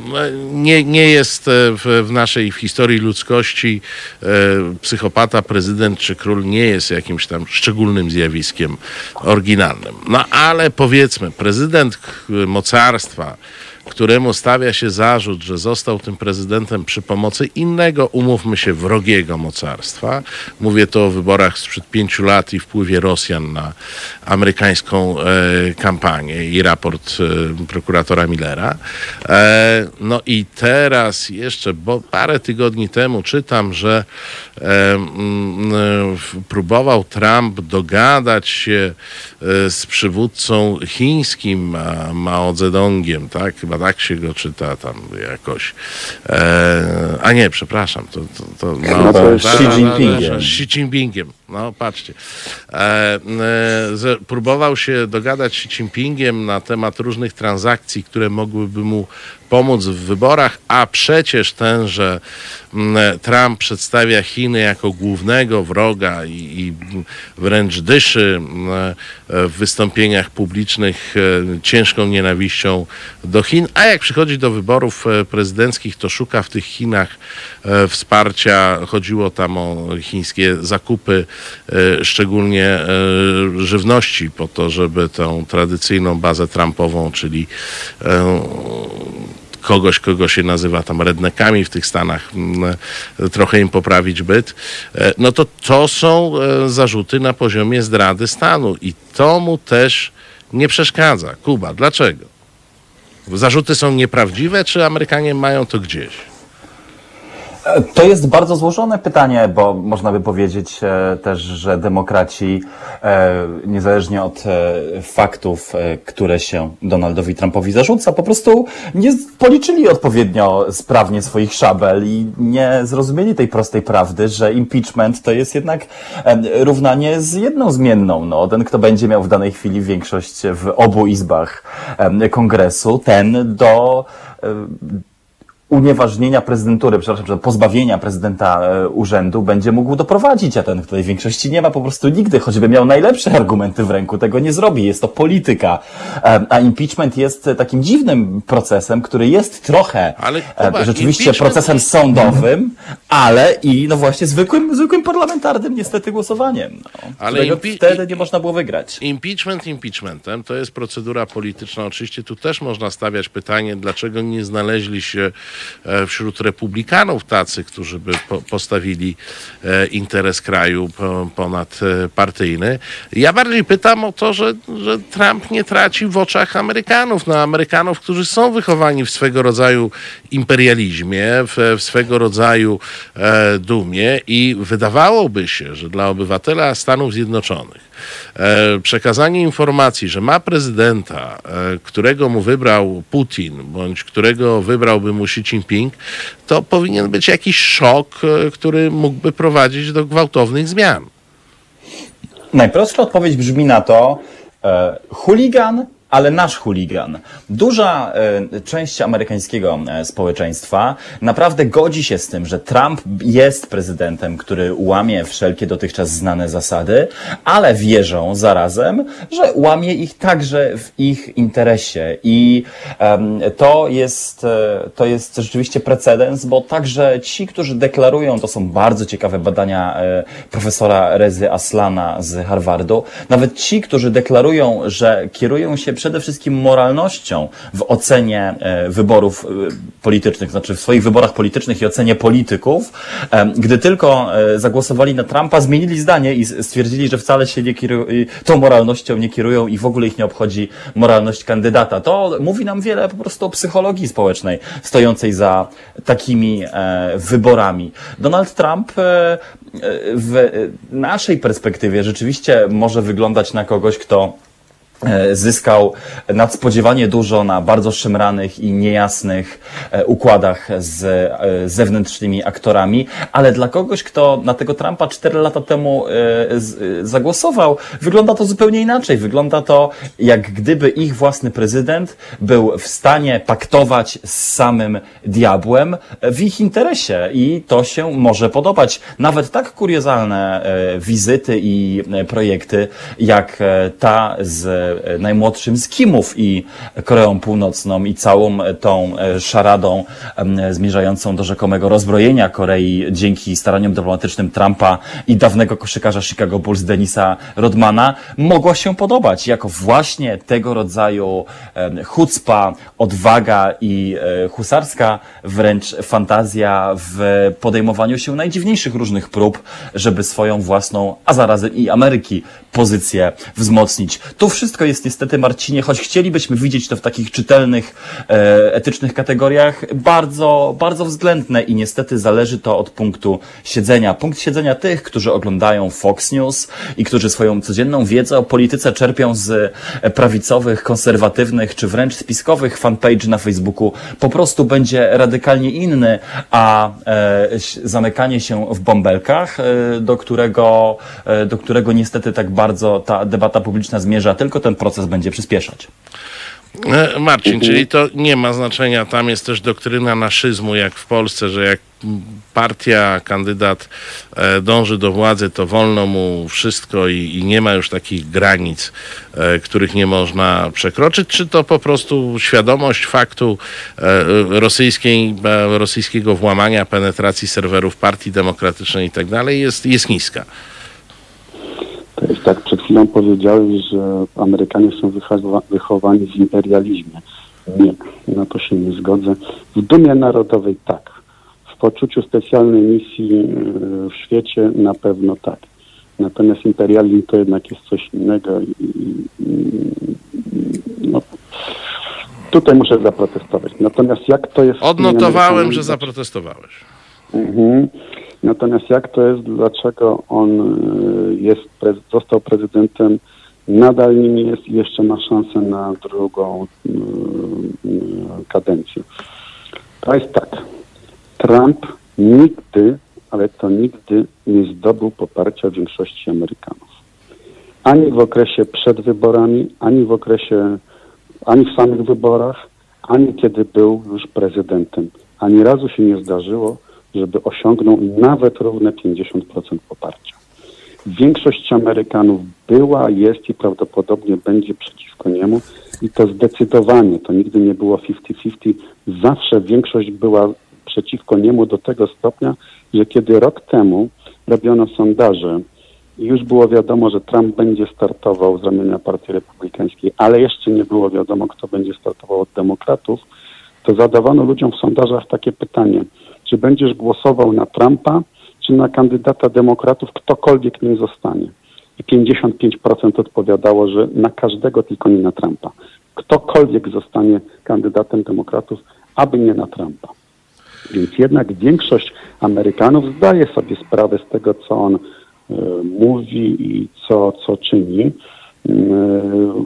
No, nie, nie jest w, w naszej w historii ludzkości psychopata, prezydent czy król nie jest jakimś tam szczególnym zjawiskiem oryginalnym. No ale powiedzmy, prezydent mocarstwa, któremu stawia się zarzut, że został tym prezydentem przy pomocy innego, umówmy się, wrogiego mocarstwa. Mówię to o wyborach sprzed pięciu lat i wpływie Rosjan na amerykańską e, kampanię i raport e, prokuratora Millera. E, no i teraz jeszcze, bo parę tygodni temu czytam, że e, m, próbował Trump dogadać się e, z przywódcą chińskim Mao Zedongiem, tak? Chyba tak się go czyta tam jakoś. E, a nie, przepraszam, to, to, to, no, no, to Xi Jinpingiem. Xi Jinpingiem, no patrzcie. E, e, próbował się dogadać Xi Jinpingiem na temat różnych transakcji, które mogłyby mu pomóc w wyborach, a przecież ten, że mm, Trump przedstawia Chiny jako głównego wroga i, i wręcz dyszy mm, w wystąpieniach publicznych e, ciężką nienawiścią do Chin, a jak przychodzi do wyborów e, prezydenckich, to szuka w tych Chinach e, wsparcia. Chodziło tam o chińskie zakupy, szczególnie żywności, po to, żeby tą tradycyjną bazę Trumpową, czyli kogoś, kogo się nazywa tam redneckami w tych Stanach, trochę im poprawić byt, e, no to to są e, zarzuty na poziomie zdrady stanu i to mu też nie przeszkadza. Kuba, dlaczego? Zarzuty są nieprawdziwe, czy Amerykanie mają to gdzieś? To jest bardzo złożone pytanie, bo można by powiedzieć e, też, że demokraci, e, niezależnie od e, faktów, które się Donaldowi Trumpowi zarzuca, po prostu nie policzyli odpowiednio sprawnie swoich szabel i nie zrozumieli tej prostej prawdy, że impeachment to jest jednak równanie z jedną zmienną. No, ten, kto będzie miał w danej chwili większość w obu izbach kongresu, ten do unieważnienia prezydentury, przepraszam, pozbawienia prezydenta e, urzędu będzie mógł doprowadzić, a ten, której większości nie ma po prostu nigdy, choćby miał najlepsze argumenty w ręku, tego nie zrobi. Jest to polityka. E, a impeachment jest takim dziwnym procesem, który jest trochę ale, e, Kuba, rzeczywiście procesem sądowym, ale i no właśnie zwykłym, zwykłym parlamentarnym niestety głosowaniem. No, ale wtedy nie można było wygrać. Impeachment impeachmentem to jest procedura polityczna. Oczywiście tu też można stawiać pytanie, dlaczego nie znaleźli się e, wśród republikanów tacy, którzy by po, postawili e, interes kraju po, ponad e. Ja bardziej pytam o to, że, że Trump nie traci w oczach Amerykanów, no Amerykanów, którzy są wychowani w swego rodzaju imperializmie, w, w swego rodzaju e, dumie i wydawałoby się, że dla obywatela Stanów Zjednoczonych e, przekazanie informacji, że ma prezydenta, e, którego mu wybrał Putin, bądź którego wybrałby mu Xi Jinping, to powinien być jakiś szok, e, który mógłby prowadzić do gwałtownych zmian. Najprostsza odpowiedź brzmi na to, e, chuligan ale nasz chuligan. Duża e, część amerykańskiego e, społeczeństwa naprawdę godzi się z tym, że Trump jest prezydentem, który łamie wszelkie dotychczas znane zasady, ale wierzą zarazem, że łamie ich także w ich interesie. I to jest, e, to jest rzeczywiście precedens, bo także ci, którzy deklarują, to są bardzo ciekawe badania profesora Rezy Aslana z Harvardu, nawet ci, którzy deklarują, że kierują się przede wszystkim moralnością w ocenie e, wyborów e, politycznych, znaczy w swoich wyborach politycznych i ocenie polityków, e, gdy tylko zagłosowali na Trumpa, zmienili zdanie i stwierdzili, że wcale się nie kierują, tą moralnością nie kierują i w ogóle ich nie obchodzi moralność kandydata. To mówi nam wiele po prostu o psychologii społecznej stojącej za takimi wyborami. Donald Trump w naszej perspektywie rzeczywiście może wyglądać na kogoś, kto zyskał nadspodziewanie dużo na bardzo szemranych i niejasnych e, układach z e, zewnętrznymi aktorami, ale dla kogoś, kto na tego Trumpa 4 lata temu zagłosował, wygląda to zupełnie inaczej. Wygląda to jak gdyby ich własny prezydent był w stanie paktować z samym diabłem w ich interesie i to się może podobać. Nawet tak kuriozalne wizyty i projekty jak ta z E, najmłodszym z Kimów i Koreą Północną i całą tą e, szaradą zmierzającą do rzekomego rozbrojenia Korei dzięki staraniom dyplomatycznym Trumpa i dawnego koszykarza Chicago Bulls Denisa Rodmana mogła się podobać jako właśnie tego rodzaju chucpa, odwaga i e, husarska wręcz fantazja w podejmowaniu się najdziwniejszych różnych prób, żeby swoją własną, a zarazem i Ameryki pozycję wzmocnić. To wszystko jest niestety, Marcinie, choć chcielibyśmy widzieć to w takich czytelnych, e, etycznych kategoriach, bardzo, bardzo względne i niestety zależy to od punktu siedzenia. Punkt siedzenia tych, którzy oglądają Fox News i którzy swoją codzienną wiedzę o polityce czerpią z prawicowych, konserwatywnych czy wręcz spiskowych fanpage na Facebooku, po prostu będzie radykalnie inny, a e, zamykanie się w bąbelkach, e, do którego, e, do którego niestety tak bardzo ta debata publiczna zmierza, tylko ten proces będzie przyspieszać. E, Marcin, czyli to nie ma znaczenia, tam jest też doktryna naszyzmu, jak w Polsce, że jak partia, kandydat e, dąży do władzy, to wolno mu wszystko i, i, nie ma już takich granic, e, których nie można przekroczyć, czy to po prostu świadomość faktu rosyjskiej, rosyjskiego włamania, penetracji serwerów partii demokratycznej i tak dalej jest, jest niska? Tak, przed chwilą powiedziałeś, że Amerykanie są wychowani w imperializmie. Nie, na to się nie zgodzę. W dumie narodowej tak. W poczuciu specjalnej misji e, w świecie na pewno tak. Natomiast imperializm to jednak jest coś innego i, no, tutaj muszę zaprotestować. Natomiast jak to jest... Odnotowałem, że zaprotestowałeś. Mhm. Natomiast jak to jest, dlaczego on y, jest, został prezydentem, nadal nim jest i jeszcze ma szansę na drugą y, y, kadencję. To jest tak. Trump nigdy, ale to nigdy nie zdobył poparcia większości Amerykanów. Ani w okresie przed wyborami, ani w okresie, ani w samych wyborach, ani kiedy był już prezydentem. Ani razu się nie zdarzyło, żeby osiągnął nawet równe 50% poparcia. Większość Amerykanów była, jest i prawdopodobnie będzie przeciwko niemu i to zdecydowanie, to nigdy nie było 50-50, zawsze większość była przeciwko niemu do tego stopnia, że kiedy rok temu robiono sondaże i już było wiadomo, że Trump będzie startował z ramienia Partii Republikańskiej, ale jeszcze nie było wiadomo, kto będzie startował od demokratów, to zadawano ludziom w sondażach takie pytanie, czy będziesz głosował na Trumpa, czy na kandydata demokratów, ktokolwiek nie zostanie. I 55% odpowiadało, że na każdego, tylko nie na Trumpa. Ktokolwiek zostanie kandydatem demokratów, aby nie na Trumpa. Więc jednak większość Amerykanów zdaje sobie sprawę z tego, co on y, mówi i co, co czyni. Y,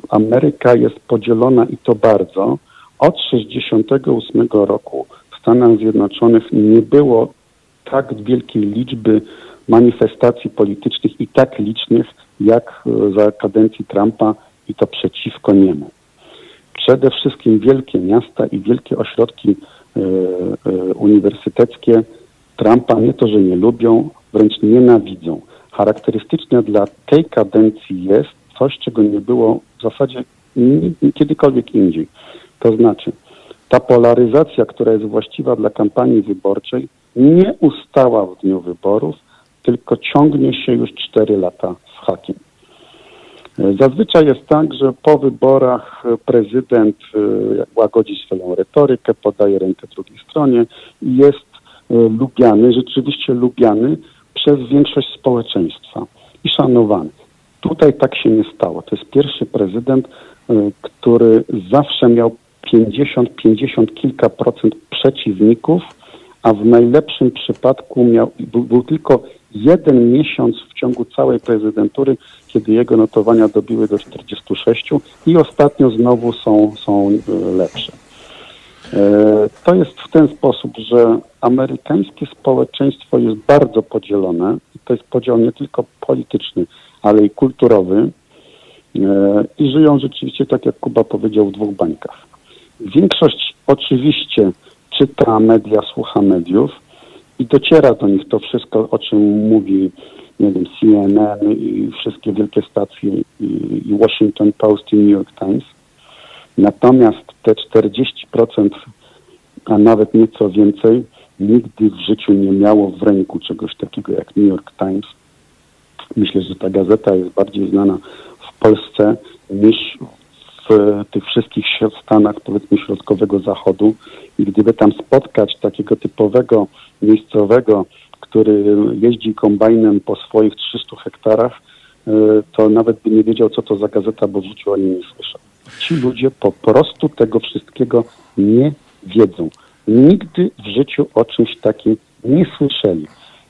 Ameryka jest podzielona i to bardzo. Od 1968 roku Stanach Zjednoczonych nie było tak wielkiej liczby manifestacji politycznych i tak licznych jak za kadencji Trumpa i to przeciwko niemu. Przede wszystkim wielkie miasta i wielkie ośrodki e, e, uniwersyteckie Trumpa nie to, że nie lubią, wręcz nienawidzą. Charakterystyczne dla tej kadencji jest coś, czego nie było w zasadzie kiedykolwiek indziej. To znaczy, ta polaryzacja, która jest właściwa dla kampanii wyborczej, nie ustała w dniu wyborów, tylko ciągnie się już 4 lata z hakiem. Zazwyczaj jest tak, że po wyborach prezydent e, łagodzi swoją retorykę, podaje rękę drugiej stronie i jest e, lubiany, rzeczywiście lubiany przez większość społeczeństwa i szanowany. Tutaj tak się nie stało. To jest pierwszy prezydent, e, który zawsze miał 50, 50 kilka procent przeciwników, a w najlepszym przypadku miał, był, był tylko jeden miesiąc w ciągu całej prezydentury, kiedy jego notowania dobiły do 46 i ostatnio znowu są, są e, lepsze. E, to jest w ten sposób, że amerykańskie społeczeństwo jest bardzo podzielone. To jest podział nie tylko polityczny, ale i kulturowy. E, I żyją rzeczywiście, tak jak Kuba powiedział, w dwóch bańkach. Większość oczywiście czyta media, słucha mediów i dociera do nich to wszystko, o czym mówi nie wiem, CNN i wszystkie wielkie stacje i, Washington Post i New York Times. Natomiast te 40%, a nawet nieco więcej, nigdy w życiu nie miało w ręku czegoś takiego jak New York Times. Myślę, że ta gazeta jest bardziej znana w Polsce niż tych wszystkich stanach, powiedzmy, środkowego zachodu. I gdyby tam spotkać takiego typowego miejscowego, który jeździ kombajnem po swoich 300 hektarach, e, to nawet by nie wiedział, co to za gazeta, bo w życiu o niej nie słyszał. Ci ludzie po prostu tego wszystkiego nie wiedzą. Nigdy w życiu o czymś takim nie słyszeli.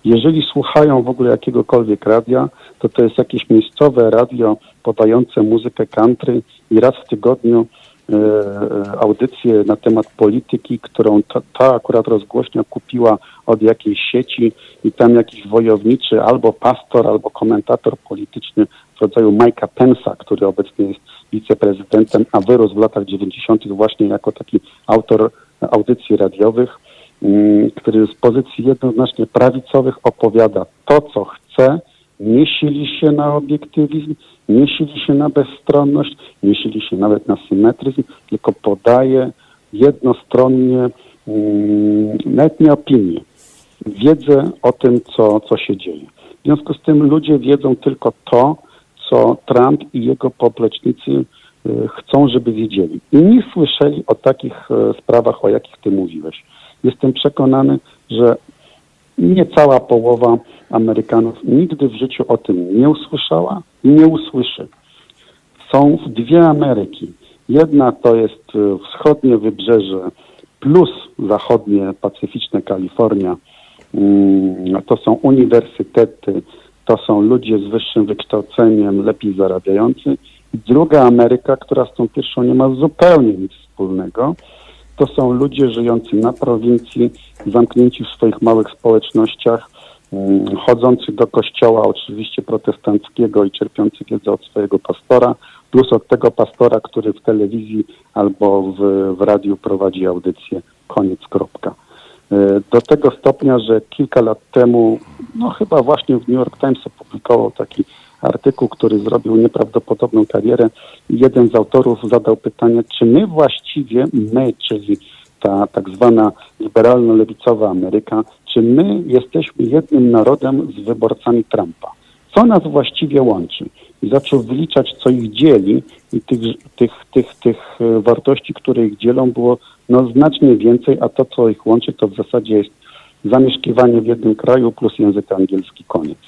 Jeżeli słuchają w ogóle jakiegokolwiek radia, to to jest jakieś miejscowe radio podające muzykę country i raz w tygodniu e, e, audycję na temat polityki, którą ta, ta, akurat rozgłośnia kupiła od jakiejś sieci i tam jakiś wojowniczy albo pastor, albo komentator polityczny w rodzaju Mike'a Pensa, który obecnie jest wiceprezydentem, a wyrósł w latach 90. właśnie jako taki autor audycji radiowych, który z pozycji jednoznacznie prawicowych opowiada to, co chce, nie sili się na obiektywizm, nie sili się na bezstronność, nie sili się nawet na symetryzm, tylko podaje jednostronnie, mm, nawet nie opinię, wiedzę o tym, co, co się dzieje. W związku z tym ludzie wiedzą tylko to, co Trump i jego poplecznicy y, chcą, żeby wiedzieli. I nie słyszeli o takich y, sprawach, o jakich ty mówiłeś. Jestem przekonany, że nie cała połowa Amerykanów nigdy w życiu o tym nie usłyszała i nie usłyszy. Są dwie Ameryki. Jedna to jest y, wschodnie wybrzeże plus zachodnie, pacyficzne Kalifornia. Mm, to są uniwersytety, to są ludzie z wyższym wykształceniem, lepiej zarabiający. Druga Ameryka, która z tą pierwszą nie ma zupełnie nic wspólnego, to są ludzie żyjący na prowincji, zamknięci w swoich małych społecznościach, chodzący do kościoła oczywiście protestanckiego i cierpiący wiedzę od swojego pastora, plus od tego pastora, który w telewizji albo w, w radiu prowadzi audycję. Koniec, kropka. E, do tego stopnia, że kilka lat temu, no chyba właśnie w New York Times opublikował taki artykuł, który zrobił nieprawdopodobną karierę. Jeden z autorów zadał pytanie, czy my właściwie, my, czyli ta tak zwana liberalno-lewicowa Ameryka, czy my jesteśmy jednym narodem z wyborcami Trumpa? Co nas właściwie łączy? I zaczął wyliczać, co ich dzieli i tych, tych, tych, tych wartości, które ich dzielą było no znacznie więcej, a to, co ich łączy, to w zasadzie jest zamieszkiwanie w jednym kraju plus język angielski, koniec.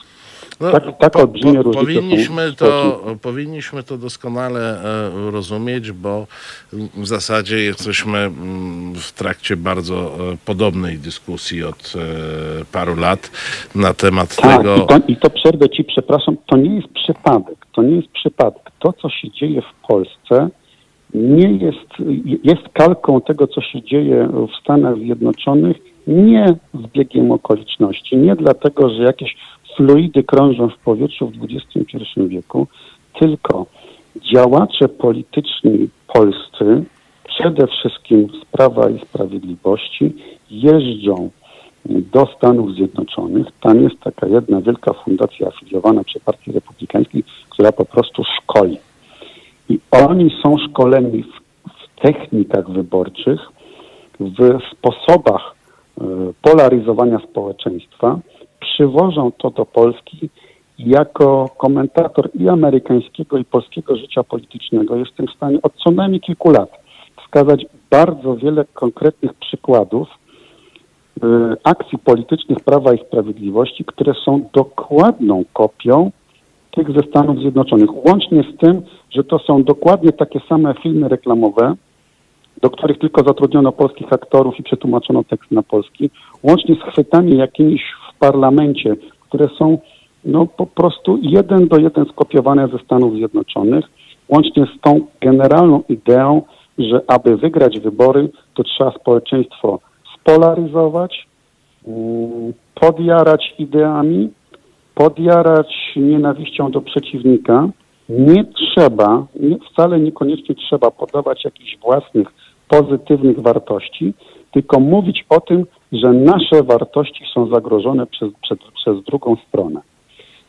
No, Tak- tak olbrzymie różnice są powinniśmy, to, powinniśmy to doskonale e, rozumieć, bo w zasadzie jesteśmy mm, w trakcie bardzo e, podobnej dyskusji od e, paru lat na temat Tak, tego. i, to, i to przerwę ci, przepraszam, to nie jest przypadek. To nie jest przypadek. To, co się dzieje w Polsce, nie jest, jest kalką tego, co się dzieje w Stanach Zjednoczonych, nie zbiegiem okoliczności, nie dlatego, że jakieś fluidy krążą w powietrzu w XXI wieku, tylko działacze polityczni polscy, przede wszystkim z Prawa i Sprawiedliwości, jeżdżą do Stanów Zjednoczonych. Tam jest taka jedna wielka fundacja afiliowana przy Partii Republikańskiej, która po prostu szkoli. I oni są szkoleni w, w technikach wyborczych, w sposobach e, polaryzowania społeczeństwa, przywożą to do Polski jako komentator i amerykańskiego, i polskiego życia politycznego jestem w stanie od co najmniej kilku lat wskazać bardzo wiele konkretnych przykładów y, akcji politycznych Prawa i Sprawiedliwości, które są dokładną kopią tych ze Stanów Zjednoczonych. Łącznie z tym, że to są dokładnie takie same filmy reklamowe, do których tylko zatrudniono polskich aktorów i przetłumaczono tekst na polski, łącznie z chwytami jakimiś w parlamencie, które są no po prostu jeden do jeden skopiowane ze Stanów Zjednoczonych, łącznie z tą generalną ideą, że aby wygrać wybory, to trzeba społeczeństwo spolaryzować, mm, podjarać ideami, podjarać nienawiścią do przeciwnika. Nie trzeba, nie, wcale niekoniecznie trzeba podawać jakichś własnych pozytywnych wartości, tylko mówić o tym, że nasze wartości są zagrożone przez, przez, przez drugą stronę.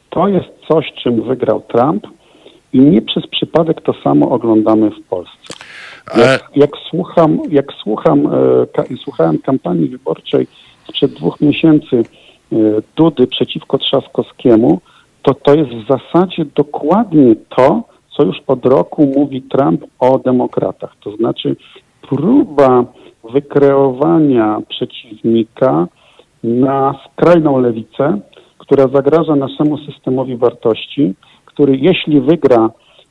To jest coś, czym wygrał Trump i nie przez przypadek to samo oglądamy w Polsce. Jak, jak słucham, jak słucham, e, ka, słuchałem kampanii wyborczej sprzed dwóch miesięcy e, Dudy przeciwko Trzaskowskiemu, to to jest w zasadzie dokładnie to, co już od roku mówi Trump o demokratach. To znaczy próba wykreowania przeciwnika na skrajną lewicę, która zagraża naszemu systemowi wartości, który jeśli wygra,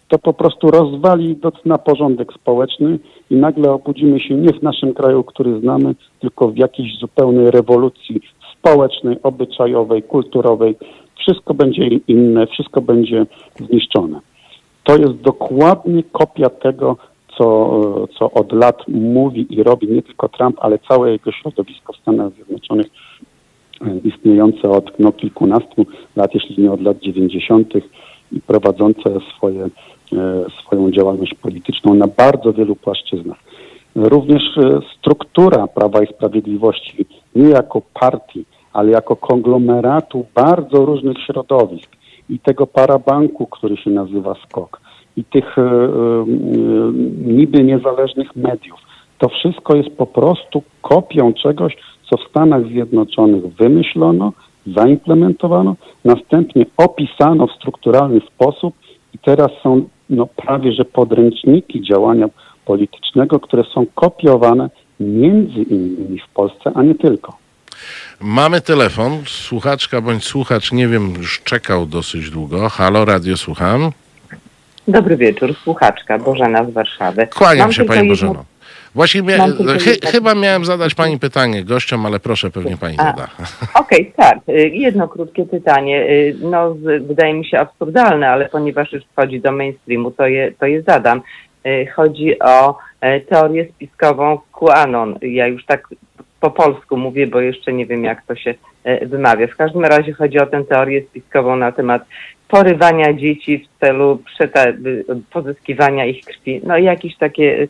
to po prostu rozwali na porządek społeczny i nagle obudzimy się nie w naszym kraju, który znamy, tylko w jakiejś zupełnej rewolucji społecznej, obyczajowej, kulturowej. Wszystko będzie inne, wszystko będzie zniszczone. To jest dokładnie kopia tego, co, co od lat mówi i robi nie tylko Trump, ale całe jego środowisko w Stanach Zjednoczonych istniejące od no, kilkunastu lat, jeśli nie od lat 90. i prowadzące swoje, e, swoją działalność polityczną na bardzo wielu płaszczyznach. Również e, struktura Prawa i Sprawiedliwości, nie jako partii, ale jako konglomeratu bardzo różnych środowisk i tego parabanku, który się nazywa SKOK, i tych e, niby niezależnych mediów. To wszystko jest po prostu kopią czegoś, co w Stanach Zjednoczonych wymyślono, zaimplementowano, następnie opisano w strukturalny sposób i teraz są no, prawie że podręczniki działania politycznego, które są kopiowane między innymi w Polsce, a nie tylko. Mamy telefon, słuchaczka bądź słuchacz, nie wiem, już czekał dosyć długo. Halo, radio słucham. Dobry wieczór, słuchaczka Bożena z Warszawy. Kłaniam Mam się Pani jedno- Bożeno. Właśnie mia- chy- jedno- chyba miałem zadać Pani pytanie gościom, ale proszę, pewnie Pani A. zada. Okej, tak. Y, Jedno krótkie pytanie. Y, No, wydaje mi się absurdalne, ale ponieważ już wchodzi do mainstreamu, to je, to je zadam. Y, Chodzi o e, teorię spiskową QAnon. Ja już tak po polsku mówię, bo jeszcze nie wiem, jak to się e, wymawia. W każdym razie chodzi o tę teorię spiskową na temat porywania dzieci w celu y, pozyskiwania ich krwi. No i jakieś takie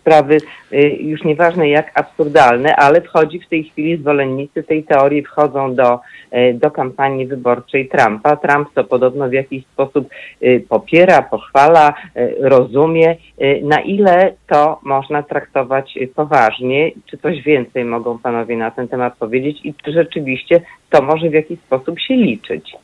sprawy, y, już nieważne jak absurdalne, ale wchodzi w tej chwili zwolennicy tej teorii wchodzą do, y, do kampanii wyborczej Trumpa. Trump to podobno w jakiś sposób popiera, pochwala, rozumie. Na ile to można traktować poważnie? Czy coś więcej mogą panowie na ten temat powiedzieć i czy rzeczywiście to może w jakiś sposób się liczyć?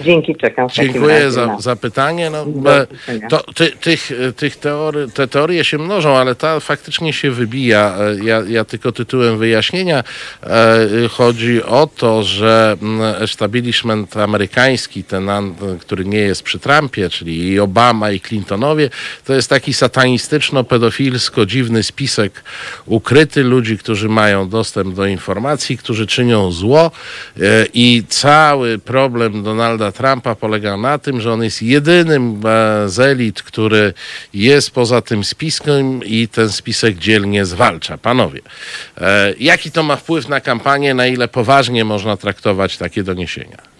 Dzięki, czekam. Dziękuję za, za pytanie. No, e, to, ty, tych, tych teorii, te teorie się mnożą, ale ta faktycznie się wybija. E, Ja, ja tylko tytułem wyjaśnienia e, chodzi o to, że mm, establishment amerykański, ten, który nie jest przy Trumpie, czyli i Obama i Clintonowie, to jest taki satanistyczno-pedofilsko dziwny spisek ukryty ludzi, którzy mają dostęp do informacji, którzy czynią zło e, i cały problem Donalda Trumpa polega na tym, że on jest jedynym e, z elit, który jest poza tym spiskiem i ten spisek dzielnie zwalcza. Panowie, e, jaki to ma wpływ na kampanię, na ile poważnie można traktować takie doniesienia?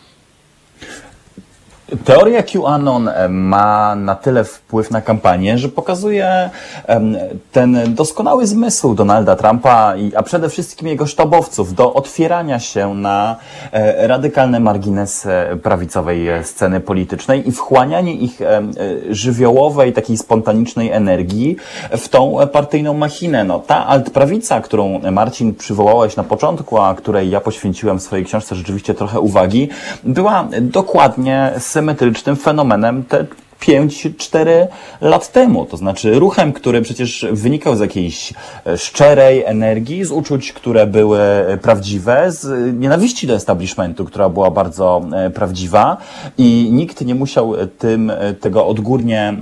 Teoria QAnon e, ma na tyle wpływ na kampanię, że pokazuje em, ten doskonały zmysł Donalda Trumpa, a przede wszystkim jego sztabowców do otwierania się na e, radykalne marginesy prawicowej e, sceny politycznej i wchłanianie ich e, żywiołowej, takiej spontanicznej energii w tą e, partyjną machinę. No, ta altprawica, którą Marcin przywołałeś na początku, a której ja poświęciłem w swojej książce rzeczywiście trochę uwagi, była dokładnie symetrycznym fenomenem te 5-4 lat temu. To znaczy ruchem, który przecież wynikał z jakiejś e, szczerej energii, z uczuć, które były e, prawdziwe, z e, nienawiści do establishmentu, która była bardzo prawdziwa i nikt nie musiał tym tego odgórnie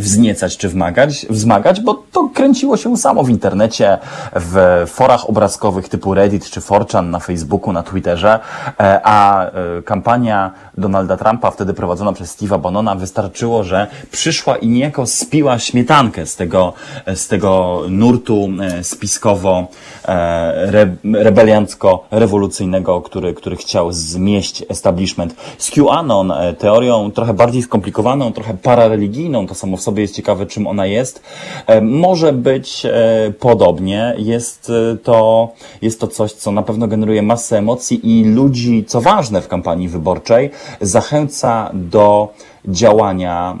wzniecać czy wymagać, wzmagać, bo to kręciło się samo w internecie, w forach obrazkowych typu Reddit czy 4chan na Facebooku, na Twitterze, e, a e, kampania Donalda Trumpa, wtedy prowadzona przez Steve'a Bannona, wystarczyło, że przyszła i niejako spiła śmietankę z tego, z tego nurtu e, spiskowo re, rebeliancko-rewolucyjnego, który, który chciał zmieść establishment. Z QAnon, teorią trochę bardziej skomplikowaną, trochę parareligijną, to samo w sobie jest ciekawe, czym ona jest. E, Może być e, podobnie. Jest e, to, jest to coś, co na pewno generuje masę emocji i ludzi, co ważne w kampanii wyborczej, zachęca do działania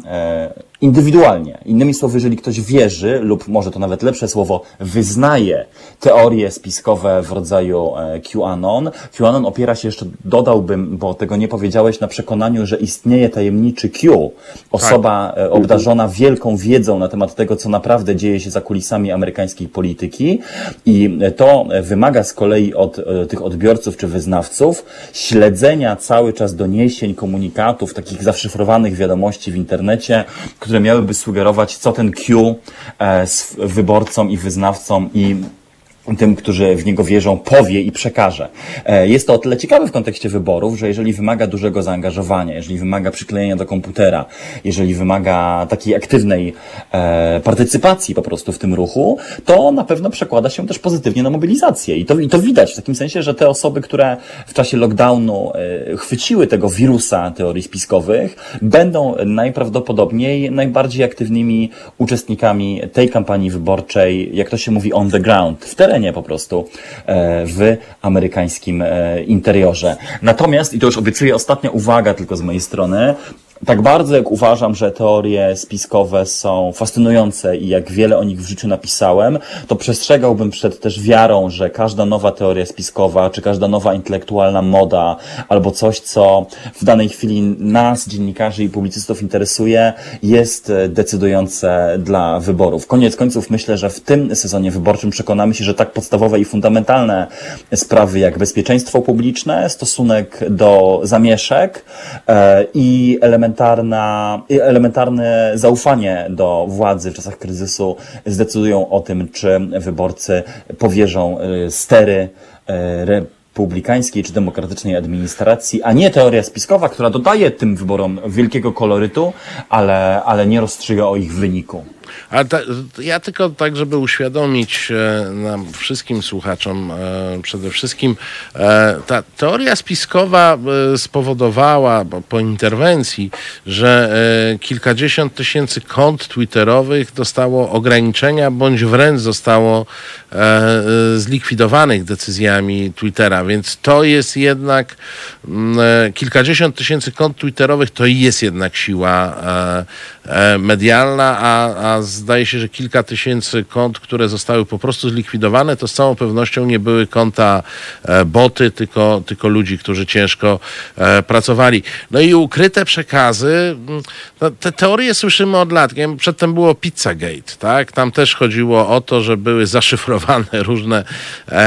indywidualnie. Innymi słowy, jeżeli ktoś wierzy, lub może to nawet lepsze słowo, wyznaje teorie spiskowe w rodzaju e, QAnon, QAnon opiera się jeszcze, dodałbym, bo tego nie powiedziałeś, na przekonaniu, że istnieje tajemniczy Q, osoba e, obdarzona wielką wiedzą na temat tego, co naprawdę dzieje się za kulisami amerykańskiej polityki. I to wymaga z kolei od e, tych odbiorców czy wyznawców śledzenia cały czas doniesień, komunikatów, takich zaszyfrowanych wiadomości w internecie, które miałyby sugerować, co ten Q e, wyborcom i wyznawcom i tym, którzy w niego wierzą, powie i przekaże. E, Jest to o tyle ciekawe w kontekście wyborów, że jeżeli wymaga dużego zaangażowania, jeżeli wymaga przyklejenia do komputera, jeżeli wymaga takiej aktywnej e, partycypacji po prostu w tym ruchu, to na pewno przekłada się też pozytywnie na mobilizację. I to, i to widać w takim sensie, że te osoby, które w czasie lockdownu e, chwyciły tego wirusa teorii spiskowych, będą najprawdopodobniej najbardziej aktywnymi uczestnikami tej kampanii wyborczej, jak to się mówi, on the ground, w terenie po prostu, e, w amerykańskim e, interiorze. Natomiast, i to już obiecuję ostatnia uwaga tylko z mojej strony, tak bardzo jak uważam, że teorie spiskowe są fascynujące i jak wiele o nich w życiu napisałem, to przestrzegałbym przed też wiarą, że każda nowa teoria spiskowa, czy każda nowa intelektualna moda, albo coś, co w danej chwili nas, dziennikarzy i publicystów interesuje, jest e, decydujące dla wyborów. Koniec końców myślę, że w tym sezonie wyborczym przekonamy się, że tak podstawowe i fundamentalne sprawy jak bezpieczeństwo publiczne, stosunek do zamieszek e, i elementarna, elementarne zaufanie do władzy w czasach kryzysu zdecydują o tym, czy wyborcy powierzą e, stery e, republikańskiej czy demokratycznej administracji, a nie teoria spiskowa, która dodaje tym wyborom wielkiego kolorytu, ale, ale nie rozstrzyga o ich wyniku. Ale ta, ja tylko tak, żeby uświadomić e, nam wszystkim słuchaczom, e, przede wszystkim e, ta teoria spiskowa spowodowała po interwencji, że kilkadziesiąt tysięcy kont twitterowych dostało ograniczenia, bądź wręcz zostało zlikwidowanych decyzjami Twittera, więc to jest jednak mm, kilkadziesiąt tysięcy kont twitterowych to jest jednak siła medialna, a, a zdaje się, że kilka tysięcy kont, które zostały po prostu zlikwidowane, to z całą pewnością nie były konta e, boty, tylko, tylko ludzi, którzy ciężko e, pracowali. No i ukryte przekazy, mm, no, te teorie słyszymy od lat. Przedtem było Pizzagate, tak? Tam też chodziło o to, że były zaszyfrowane różne e, e,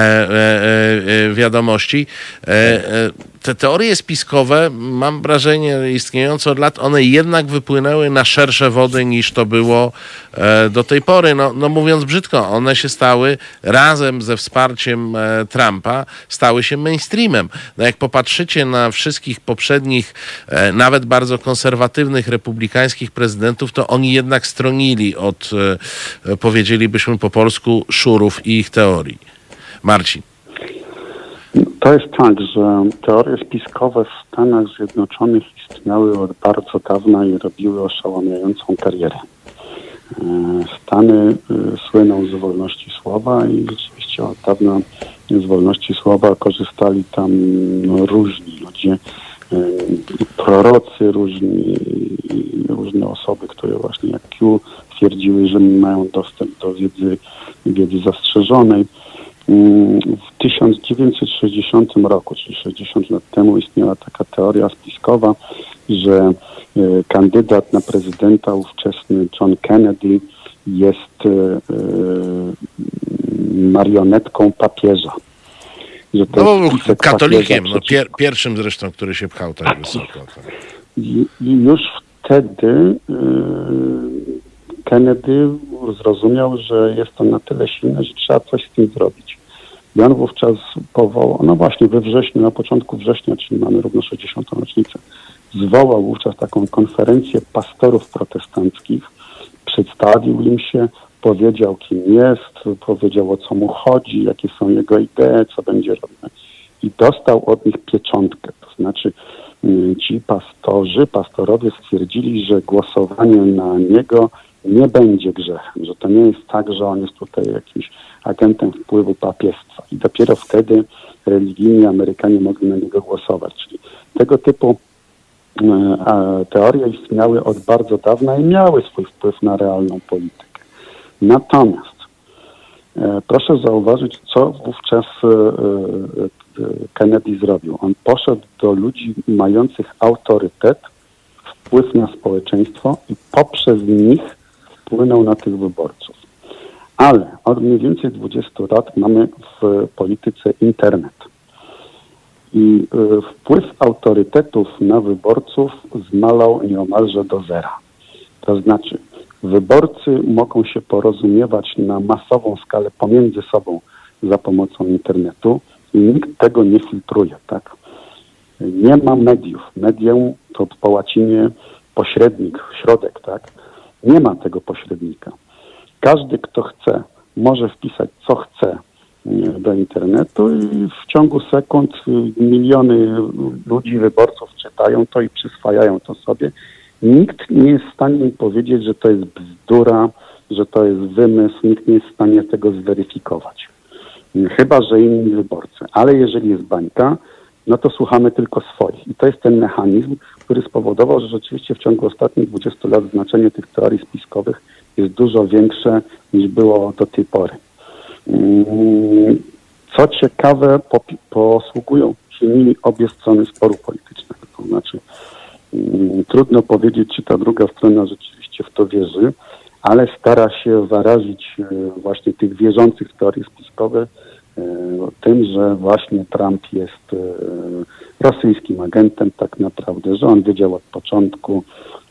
e, wiadomości. E, e, te teorie spiskowe, mam wrażenie, istniejące od lat, one jednak wypłynęły na szersze wody niż to było e, do tej pory. No, no mówiąc brzydko, one się stały razem ze wsparciem e, Trumpa, stały się mainstreamem. No jak popatrzycie na wszystkich poprzednich, e, nawet bardzo konserwatywnych republikańskich prezydentów, to oni jednak stronili od, powiedzielibyśmy po polsku, szurów i ich teorii. Marcin. To jest tak, że teorie spiskowe w Stanach Zjednoczonych istniały od bardzo dawna i robiły oszałamiającą karierę. E, Stany e, słyną z wolności słowa i rzeczywiście od dawna z wolności słowa korzystali tam no, różni ludzie, e, prorocy różni, różne osoby, które właśnie jak Q twierdziły, że mają dostęp do wiedzy, wiedzy zastrzeżonej. W 1960 roku, czyli 60 lat temu, istniała taka teoria spiskowa, że e, kandydat na prezydenta ówczesny John Kennedy jest e, e, marionetką papieża. Że No, katolikiem, papieża no, pier, pierwszym zresztą, który się pchał tak wysoko. Tak. i, I już wtedy Kennedy zrozumiał, że jest to na tyle silne, że trzeba coś z tym zrobić. I on wówczas powołał, no właśnie we wrześniu, na początku września, czyli mamy równo 60. rocznicę, zwołał wówczas taką konferencję pastorów protestanckich, przedstawił im się, powiedział kim jest, powiedział o co mu chodzi, jakie są jego idee, co będzie robione. I dostał od nich pieczątkę, to znaczy y, ci pastorzy, pastorowie stwierdzili, że głosowanie na niego nie będzie grzechem, że to nie jest tak, że on jest tutaj jakimś agentem wpływu papiestwa. I dopiero wtedy religijni Amerykanie mogli na niego głosować. Czyli tego typu e, teorie istniały od bardzo dawna i miały swój wpływ na realną politykę. Natomiast e, proszę zauważyć, co wówczas e, Kennedy zrobił. On poszedł do ludzi mających autorytet, wpływ na społeczeństwo i poprzez nich wpłynął na tych wyborców. Ale od mniej więcej 20 lat mamy w polityce internet. I y, wpływ autorytetów na wyborców zmalał nieomalże do zera. To znaczy, wyborcy mogą się porozumiewać na masową skalę pomiędzy sobą za pomocą internetu i nikt tego nie filtruje, tak? Nie ma mediów. Medium to po łacinie pośrednik, środek, tak? Nie ma tego pośrednika. Każdy, kto chce, może wpisać co chce nie, do internetu i w ciągu sekund y, miliony ludzi, wyborców czytają to i przyswajają to sobie. Nikt nie jest w stanie im powiedzieć, że to jest bzdura, że to jest wymysł, nikt nie jest w stanie tego zweryfikować. Chyba, że inni wyborcy. Ale jeżeli jest bańka, no to słuchamy tylko swoich. I to jest ten mechanizm, który spowodował, że rzeczywiście w ciągu ostatnich 20 lat znaczenie tych teorii spiskowych jest dużo większe niż było do tej pory. Mm, Co ciekawe, posługują się nimi obie strony sporu politycznego. To znaczy, mm, trudno powiedzieć, czy ta druga strona rzeczywiście w to wierzy, ale stara się zarazić e, właśnie tych wierzących w teorie spiskowe tym, że właśnie Trump jest e, rosyjskim agentem tak naprawdę, że on wiedział od początku,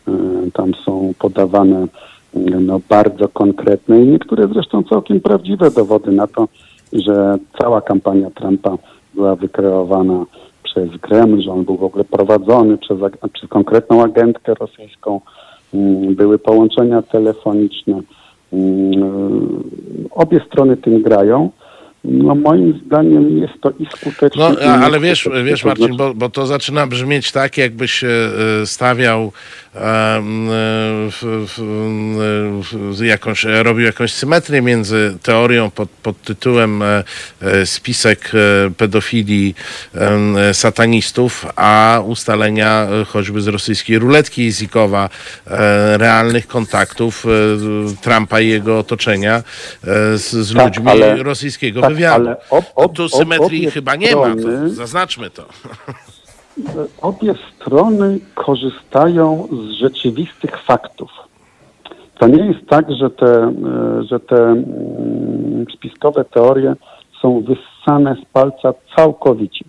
e, tam są podawane e, no, bardzo konkretne i niektóre zresztą całkiem prawdziwe dowody na to, że cała kampania Trumpa była wykreowana przez Kreml, że on był w ogóle prowadzony przez, przez konkretną agentkę rosyjską, Mm, były połączenia telefoniczne. Mm, Obie strony tym grają. No moim zdaniem jest to i skuteczne. No, ale wiesz, wiesz Marcin, bo, bo to zaczyna brzmieć tak, jakbyś e, stawiał jakąś, robił jakąś symetrię między teorią pod, pod tytułem spisek pedofilii satanistów, a ustalenia choćby z rosyjskiej ruletki językowa realnych kontaktów Trumpa i jego otoczenia z, z tak, ludźmi ale, rosyjskiego tak, wywiadu. Ale ob, ob, tu symetrii ob, chyba nie ma, to zaznaczmy to. Obie strony korzystają z rzeczywistych faktów. To nie jest tak, że te, e, że te mm, spiskowe teorie są wyssane z palca całkowicie.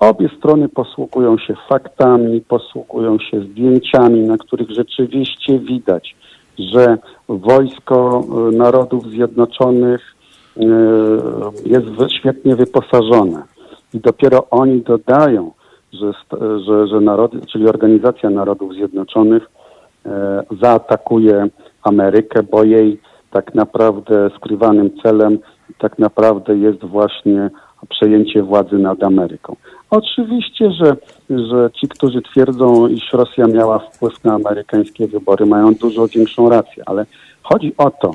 Obie strony posługują się faktami, posługują się zdjęciami, na których rzeczywiście widać, że wojsko e, Narodów Zjednoczonych e, jest świetnie wyposażone. I dopiero oni dodają, że, że, że narody, czyli Organizacja Narodów Zjednoczonych e, zaatakuje Amerykę, bo jej tak naprawdę skrywanym celem tak naprawdę jest właśnie przejęcie władzy nad Ameryką. Oczywiście, że, że ci, którzy twierdzą, iż Rosja miała wpływ na amerykańskie wybory, mają dużo większą rację, ale chodzi o to,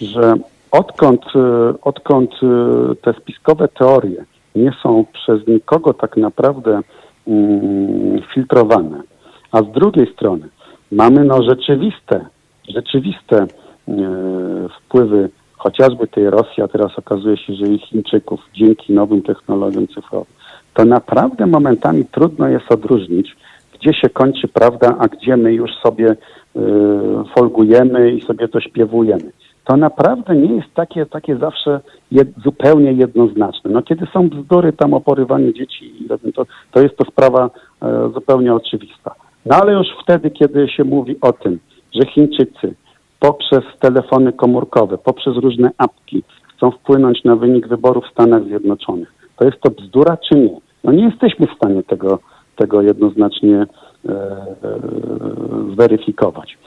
że odkąd, e, odkąd e, te spiskowe teorie nie są przez nikogo tak naprawdę filtrowane, a z drugiej strony mamy no rzeczywiste, rzeczywiste e, wpływy chociażby tej Rosji, a teraz okazuje się, że i Chińczyków dzięki nowym technologiom cyfrowym, to naprawdę momentami trudno jest odróżnić, gdzie się kończy prawda, a gdzie my już sobie y, folgujemy i sobie to śpiewujemy. To naprawdę nie jest takie, takie zawsze jed, zupełnie jednoznaczne. No kiedy są bzdury tam o porywaniu dzieci, to, to jest to sprawa e, zupełnie oczywista. No ale już wtedy, kiedy się mówi o tym, że Chińczycy poprzez telefony komórkowe, poprzez różne apki chcą wpłynąć na wynik wyborów w Stanach Zjednoczonych, to jest to bzdura czy nie? No nie jesteśmy w stanie tego, tego jednoznacznie e, e, zweryfikować.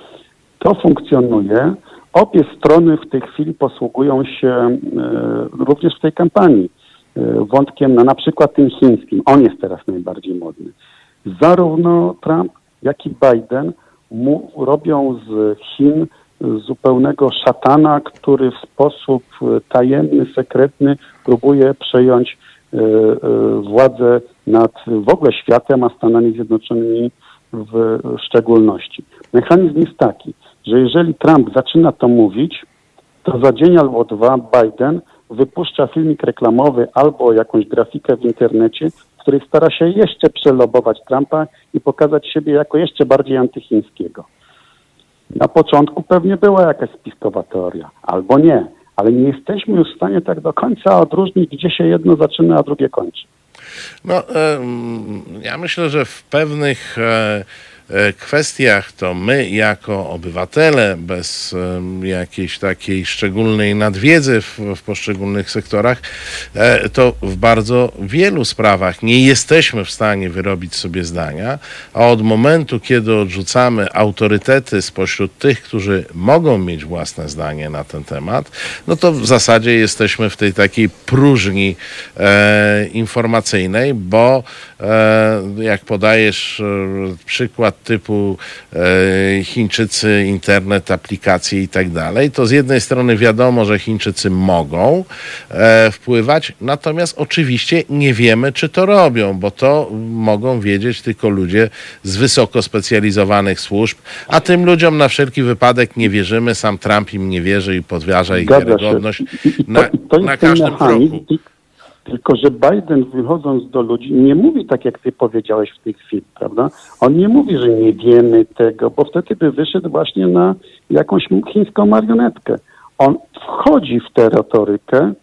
To funkcjonuje. Obie strony w tej chwili posługują się e, również w tej kampanii e, wątkiem na, na przykład tym chińskim. On jest teraz najbardziej modny. Zarówno Trump, jak i Biden mu, robią z Chin zupełnego szatana, który w sposób tajemny, sekretny próbuje przejąć E, e, władzę nad w ogóle światem, a Stanami Zjednoczonymi w szczególności. Mechanizm jest taki, że jeżeli Trump zaczyna to mówić, to za dzień albo dwa Biden wypuszcza filmik reklamowy albo jakąś grafikę w internecie, w której stara się jeszcze przelobować Trumpa i pokazać siebie jako jeszcze bardziej antychińskiego. Na początku pewnie była jakaś spiskowa teoria, albo nie ale nie jesteśmy już w stanie tak do końca odróżnić, gdzie się jedno zaczyna, a drugie kończy. No, ja myślę, że w pewnych e, kwestiach, to my jako obywatele, bez jakiejś takiej szczególnej nadwiedzy w, w, poszczególnych sektorach, e, to w bardzo wielu sprawach nie jesteśmy w stanie wyrobić sobie zdania, a od momentu, kiedy odrzucamy autorytety spośród tych, którzy mogą mieć własne zdanie na ten temat, no to w zasadzie jesteśmy w tej takiej próżni e, informacyjnej, bo e, jak podajesz e, przykład typu e, Chińczycy, internet, aplikacje i tak dalej, to z jednej strony wiadomo, że Chińczycy mogą e, wpływać, natomiast oczywiście nie wiemy, czy to robią, bo to mogą wiedzieć tylko ludzie z wysoko specjalizowanych służb, a tym ludziom na wszelki wypadek nie wierzymy, sam Trump im nie wierzy i podważa ich wiarygodność na, na każdym kroku. Tylko, że Biden wychodząc do ludzi nie mówi tak, jak ty powiedziałeś w tej chwili, prawda? On nie mówi, że nie wiemy tego, bo wtedy by wyszedł właśnie na jakąś chińską marionetkę. On wchodzi w tę retorykę,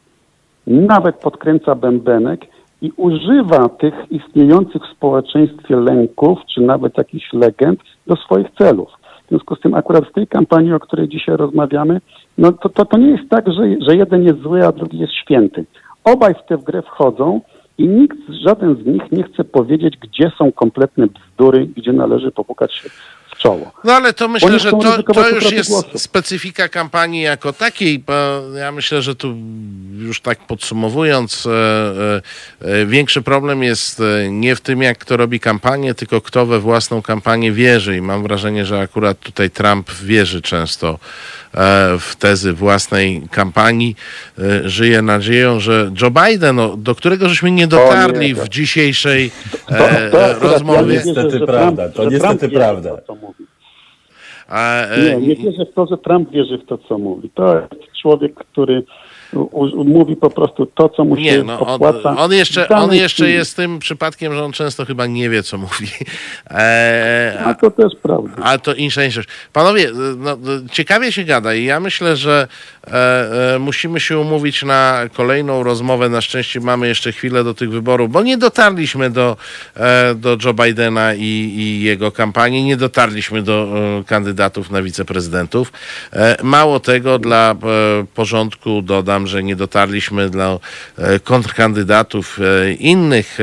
nawet podkręca bębenek i używa tych istniejących w społeczeństwie lęków, czy nawet jakichś legend do swoich celów. W związku z tym akurat w tej kampanii, o której dzisiaj rozmawiamy, no to, to, to nie jest tak, że, że jeden jest zły, a drugi jest święty. Obaj w tę grę wchodzą i nikt, żaden z nich nie chce powiedzieć, gdzie są kompletne bzdury, gdzie należy popukać się w czoło. No ale to myślę, że to, to już jest głosu. specyfika kampanii jako takiej, ja myślę, że tu już tak podsumowując, e, e, e, większy problem jest nie w tym, jak kto robi kampanię, tylko kto we własną kampanię wierzy. I mam wrażenie, że akurat tutaj Trump wierzy często w tezy własnej kampanii. E, Żyje nadzieją, że Joe Biden, no, do którego żeśmy nie dotarli to- w dzisiejszej To- e, to akurat rozmowie. ja nie Niestety że prawda, to niestety wierzy w prawda. To, co mówi. A, e, Nie, nie wierzę w to, że Trump wierzy w to, co mówi. To jest człowiek, który u, mówi po prostu to, co mu się Nie, no on, opłaca. on jeszcze, w danej on jeszcze chwili. jest tym przypadkiem, że on często chyba nie wie, co mówi. E, A to też prawda. ale to insza. Panowie, no, ciekawie się gada i ja myślę, że e, e, musimy się umówić na kolejną rozmowę. Na szczęście mamy jeszcze chwilę do tych wyborów, bo nie dotarliśmy do, e, do Joe Bidena i, i jego kampanii, nie dotarliśmy do kandydatów na wiceprezydentów. Mało tego, dla porządku dodam, że nie dotarliśmy dla kontrkandydatów innych,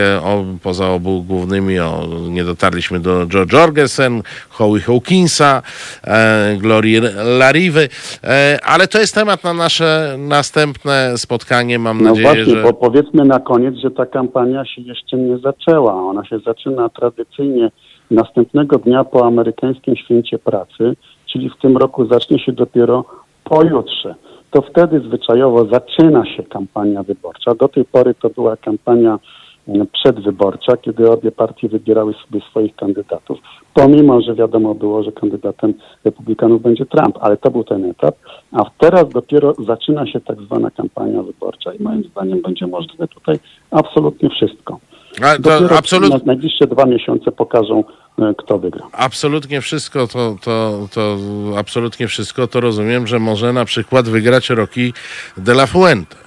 poza obu głównymi, o, nie dotarliśmy do Joe Jorgensen, Howie Hawkinsa, e, Glorii Lariwy, e, ale to jest temat na nasze następne spotkanie. Mam No nadzieję, właśnie, że... bo powiedzmy na koniec, że ta kampania się jeszcze nie zaczęła. Ona się zaczyna tradycyjnie następnego dnia po amerykańskim święcie pracy, czyli w tym roku zacznie się dopiero pojutrze. To wtedy zwyczajowo zaczyna się kampania wyborcza. Do tej pory to była kampania przedwyborcza, kiedy obie partie wybierały sobie swoich kandydatów, pomimo, że wiadomo było, że kandydatem republikanów będzie Trump, ale to był ten etap, a teraz dopiero zaczyna się tak zwana kampania wyborcza i moim zdaniem będzie możliwe tutaj absolutnie wszystko. Dopiero absolut, na najbliższe dwa miesiące pokażą, e, kto wygra. absolutnie wszystko, to, to, to absolutnie wszystko, to rozumiem, że może na przykład wygrać Rocky de la Fuente.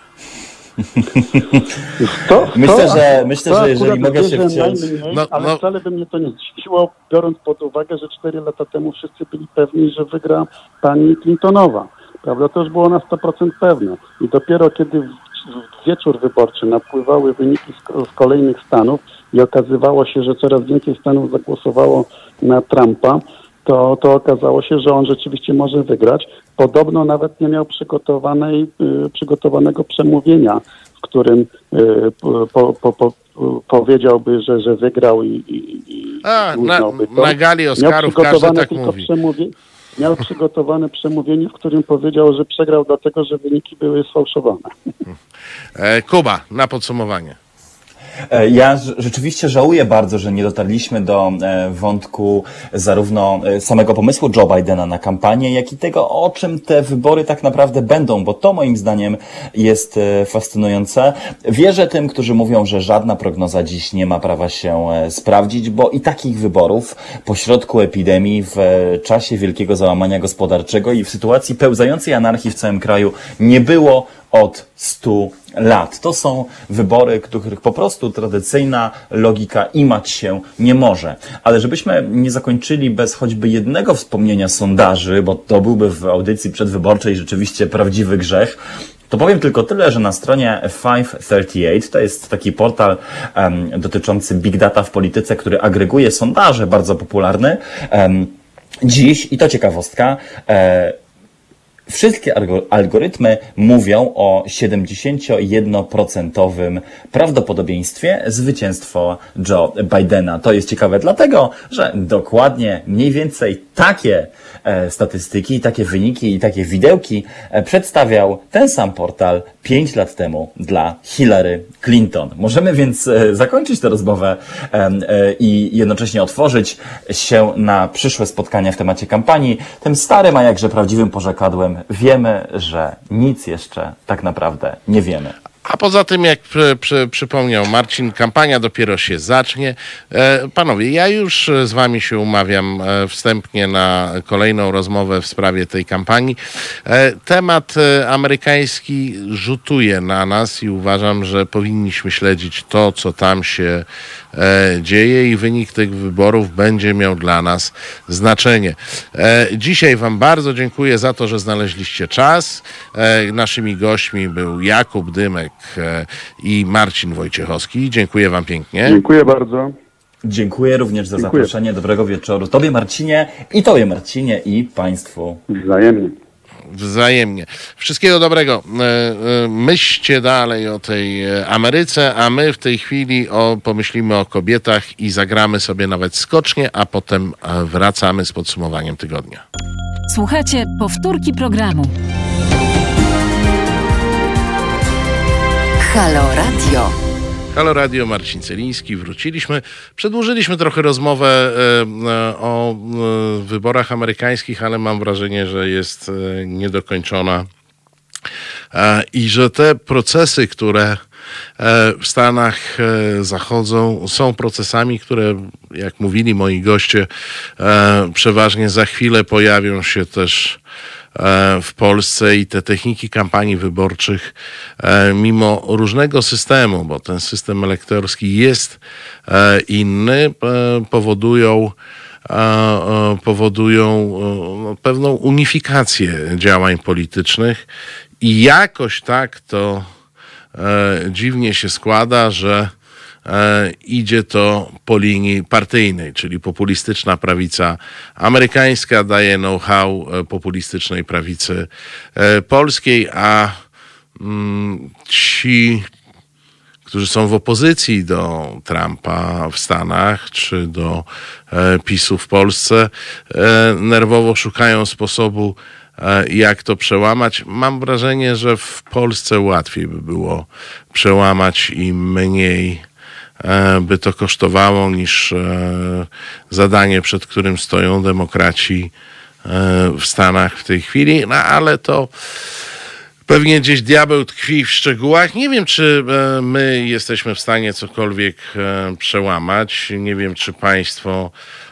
To, Myślę, to, że- myślę, że jeżeli mogę się wciąć- najmniej, No, ale no. wcale by mnie to nie zdziwiło, biorąc pod uwagę, że cztery lata temu wszyscy byli pewni, że wygra pani Clintonowa. Prawda? To już było na 100% pewne. I dopiero kiedy w, w wieczór wyborczy napływały wyniki z, z kolejnych stanów i okazywało się, że coraz więcej stanów zagłosowało na Trumpa, to, to okazało się, że on rzeczywiście może wygrać. Podobno nawet nie miał przygotowanej, y, przygotowanego przemówienia, w którym y, po, po, po, po, powiedziałby, że, że wygrał i, i, i na, to. na gali Miał Oscarów każdy przygotowane tak tylko mówi. Miał przygotowane przemówienie, w którym powiedział, że przegrał dlatego, że wyniki były sfałszowane. E, Kuba, na podsumowanie. E, Ja rz- rzeczywiście żałuję bardzo, że nie dotarliśmy do e, wątku zarówno e, samego pomysłu Joe Bidena na kampanię, jak i tego, o czym te wybory tak naprawdę będą, bo to moim zdaniem jest fascynujące. Wierzę tym, którzy mówią, że żadna prognoza dziś nie ma prawa się sprawdzić, bo i takich wyborów pośrodku epidemii, w czasie wielkiego załamania gospodarczego i w sytuacji pełzającej anarchii w całym kraju nie było od 100 lat. To są wybory, których po prostu tradycyjna logika imać się nie może. Ale żebyśmy nie zakończyli bez choćby jednego wspomnienia sondaży, bo to byłby w audycji przedwyborczej rzeczywiście prawdziwy grzech, to powiem tylko tyle, że na stronie 538, to jest taki portal em, dotyczący big data w polityce, który agreguje sondaże bardzo popularny, em, dziś, i to ciekawostka, e, Wszystkie algo- algorytmy mówią o 71% prawdopodobieństwie zwycięstwo Joe Bidena. To jest ciekawe dlatego, że dokładnie mniej więcej takie e, statystyki, takie wyniki i takie widełki e, przedstawiał ten sam portal 5 lat temu dla Hillary Clinton. Możemy więc e, zakończyć tę rozmowę i jednocześnie otworzyć się na przyszłe spotkania w temacie kampanii. Tym starym, a jakże prawdziwym porzekadłem wiemy, że nic jeszcze tak naprawdę nie wiemy. A poza tym, jak przy, przy, przypomniał Marcin, kampania dopiero się zacznie. E, panowie, ja już z wami się umawiam e, wstępnie na kolejną rozmowę w sprawie tej kampanii. E, temat e, amerykański rzutuje na nas i uważam, że powinniśmy śledzić to, co tam się e, dzieje i wynik tych wyborów będzie miał dla nas znaczenie. E, dzisiaj wam bardzo dziękuję za to, że znaleźliście czas. Naszymi gośćmi był Jakub Dymek i Marcin Wojciechowski. Dziękuję wam pięknie. Dziękuję bardzo. Dziękuję również za Dziękuję. zaproszenie. Dobrego wieczoru Tobie Marcinie i Tobie Marcinie i Państwu. Wzajemnie. Wzajemnie. Wszystkiego dobrego. E, e, myślcie dalej o tej e, Ameryce, a my w tej chwili o, pomyślimy o kobietach i zagramy sobie nawet skocznie, a potem e, wracamy z podsumowaniem tygodnia. Słuchajcie powtórki programu. Halo Radio. Halo Radio, Marcin Celiński. Wróciliśmy. Przedłużyliśmy trochę rozmowę e, e, o e, wyborach amerykańskich, ale mam wrażenie, że jest niedokończona i że te procesy, które w Stanach zachodzą, są procesami, które, jak mówili moi goście, przeważnie za chwilę pojawią się też w Polsce i te techniki kampanii wyborczych, e, mimo różnego systemu, bo ten system elektorski jest e, inny, e, powodują e, e, powodują e, no, pewną unifikację działań politycznych. I jakoś tak to e, dziwnie się składa, że e, idzie to po linii partyjnej, czyli populistyczna prawica amerykańska daje know-how e, populistycznej prawicy e, polskiej, a mm, ci którzy są w opozycji do Trumpa w Stanach czy do e, PiSu w Polsce, e, nerwowo szukają sposobu, e, jak to przełamać. Mam wrażenie, że w Polsce łatwiej by było przełamać i mniej e, by to kosztowało niż e, zadanie, przed którym stoją demokraci e, w Stanach w tej chwili, no ale to Pewnie gdzieś diabeł tkwi w szczegółach. Nie wiem, czy e, my jesteśmy w stanie cokolwiek e, przełamać. Nie wiem, czy Państwo e,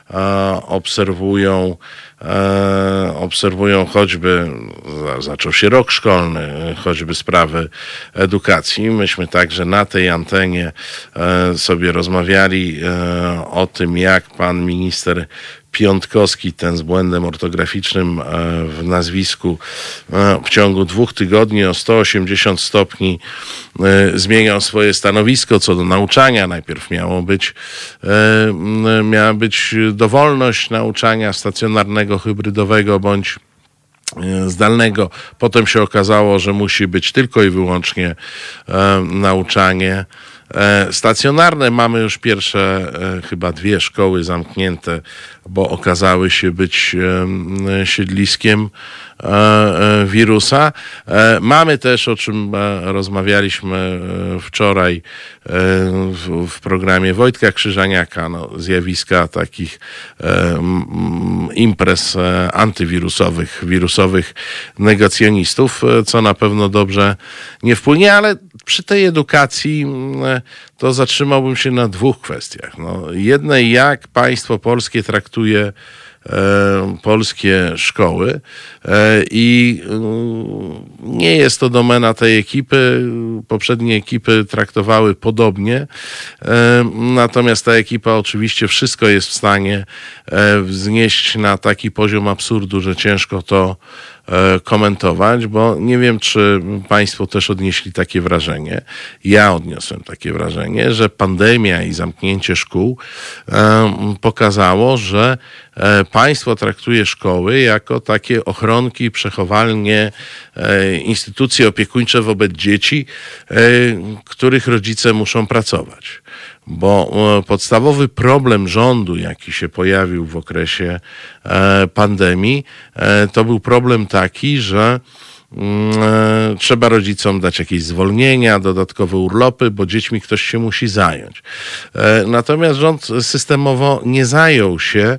obserwują, e, obserwują choćby, za- zaczął się rok szkolny, e, choćby sprawy edukacji. Myśmy także na tej antenie e, sobie rozmawiali e, o tym, jak pan minister Piątkowski, ten z błędem ortograficznym e, w nazwisku, e, w ciągu dwóch tygodni o 180 stopni e, zmieniał swoje stanowisko co do nauczania. Najpierw miało być, miała być dowolność nauczania stacjonarnego, hybrydowego bądź zdalnego. Potem się okazało, że musi być tylko i wyłącznie nauczanie stacjonarne. Mamy już pierwsze e, chyba dwie szkoły zamknięte, bo okazały się być e, siedliskiem e, e, wirusa. E, Mamy też, o czym e, rozmawialiśmy e, wczoraj e, w, programie Wojtka Krzyżaniaka, no, zjawiska takich e, imprez e, antywirusowych, wirusowych negacjonistów, e, co na pewno dobrze nie wpłynie, ale przy tej edukacji e, to zatrzymałbym się na dwóch kwestiach. No, jednej, jak państwo polskie traktuje e, polskie szkoły e, i mm, nie jest to domena tej ekipy. Poprzednie ekipy traktowały podobnie, e, natomiast ta ekipa oczywiście wszystko jest w stanie e, wznieść na taki poziom absurdu, że ciężko to e, komentować, bo nie wiem, czy Państwo też odnieśli takie wrażenie. Ja odniosłem takie wrażenie, że pandemia i zamknięcie szkół e, pokazało, że e, państwo traktuje szkoły jako takie ochronki, przechowalnie, e, instytucje opiekuńcze wobec dzieci, e, których rodzice muszą pracować bo e, podstawowy problem rządu, jaki się pojawił w okresie e, pandemii, e, to był problem taki, że mm, trzeba rodzicom dać jakieś zwolnienia, dodatkowe urlopy, bo dziećmi ktoś się musi zająć. Natomiast rząd systemowo nie zajął się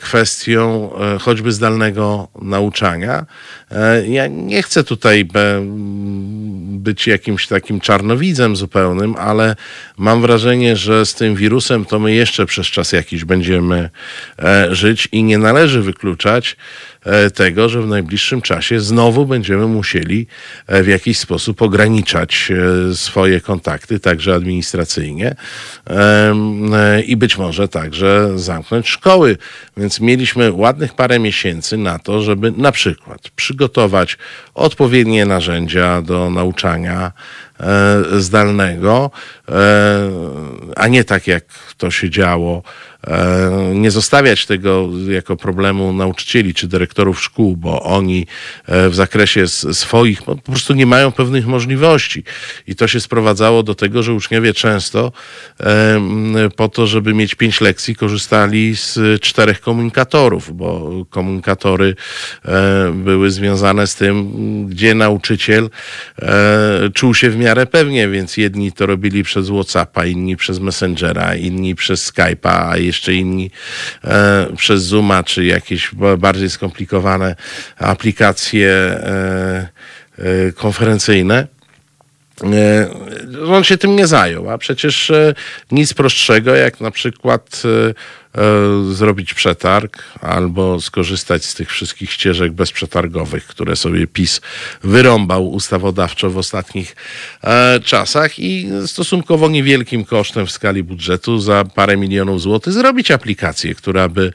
kwestią e, choćby zdalnego nauczania. E, Ja nie chcę tutaj e, być jakimś takim czarnowidzem zupełnym, ale mam wrażenie, że z tym wirusem to my jeszcze przez czas jakiś będziemy e, żyć i nie należy wykluczać e, tego, że w najbliższym czasie znowu będziemy musieli e, w jakiś sposób ograniczać e, swoje kontakty, także administracyjnie e, i być może także zamknąć szkoły. Więc mieliśmy ładnych parę miesięcy na to, żeby na przykład przygotować odpowiednie narzędzia do nauczania zdalnego, a nie tak jak to się działo E, nie zostawiać tego jako problemu nauczycieli czy dyrektorów szkół, bo oni e, w zakresie swoich po prostu nie mają pewnych możliwości. I to się sprowadzało do tego, że uczniowie często e, po to, żeby mieć pięć lekcji, korzystali z czterech komunikatorów, bo komunikatory były związane z tym, gdzie nauczyciel czuł się w miarę pewnie, więc jedni to robili przez WhatsAppa, inni przez Messengera, inni przez Skype'a, a jeszcze inni e, przez Zooma, czy jakieś bardziej skomplikowane aplikacje e, e, konferencyjne. On się tym nie zajął, a przecież nic prostszego, jak na przykład E, zrobić przetarg albo skorzystać z tych wszystkich ścieżek bezprzetargowych, które sobie PiS wyrąbał ustawodawczo w ostatnich e, czasach i stosunkowo niewielkim kosztem w skali budżetu za parę milionów złotych zrobić aplikację, która by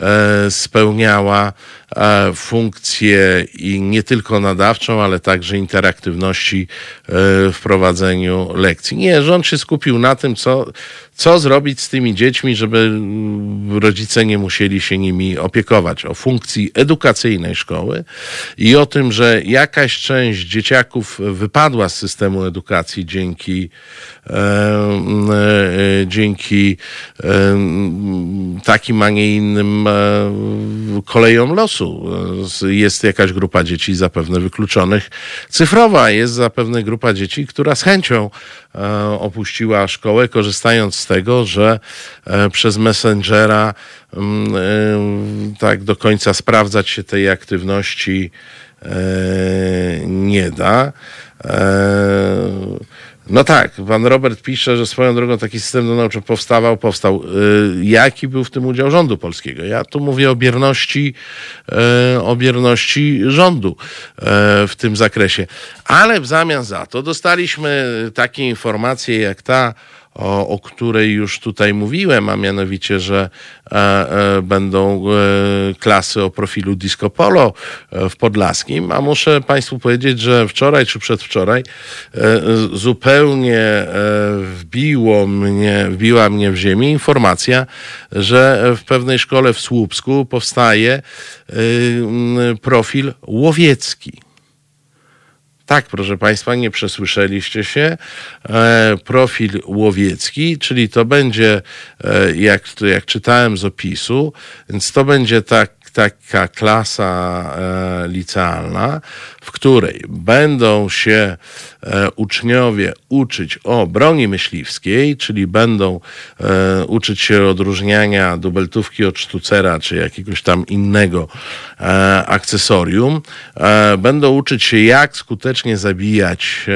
e, spełniała funkcję i nie tylko nadawczą, ale także interaktywności w prowadzeniu lekcji. Nie, rząd się skupił na tym, co, co zrobić z tymi dziećmi, żeby rodzice nie musieli się nimi opiekować, o funkcji edukacyjnej szkoły i o tym, że jakaś część dzieciaków wypadła z systemu edukacji dzięki, dzięki e, takim, a nie innym e, kolejom losu. Jest jakaś grupa dzieci zapewne wykluczonych cyfrowa, jest zapewne grupa dzieci, która z chęcią e, opuściła szkołę, korzystając z tego, że przez Messengera tak do końca sprawdzać się tej aktywności nie da. No tak, pan Robert pisze, że swoją drogą taki system do nauczania powstawał, powstał. Jaki był w tym udział rządu polskiego? Ja tu mówię o bierności, o bierności rządu w tym zakresie. Ale w zamian za to dostaliśmy takie informacje jak ta o, o której już tutaj mówiłem, a mianowicie, że e, e, będą e, klasy o profilu disco polo e, w Podlaskim, a muszę Państwu powiedzieć, że wczoraj czy przedwczoraj e, zupełnie e, wbiło mnie, wbiła mnie w ziemię informacja, że w pewnej szkole w Słupsku powstaje profil łowiecki. Tak, proszę Państwa, nie przesłyszeliście się. E, profil łowiecki, czyli to będzie, e, jak, jak czytałem z opisu, więc to będzie tak taka klasa e, licealna, w której będą się e, uczniowie uczyć o broni myśliwskiej, czyli będą e, uczyć się odróżniania dubeltówki od sztucera, czy jakiegoś tam innego akcesorium. Będą uczyć się, jak skutecznie zabijać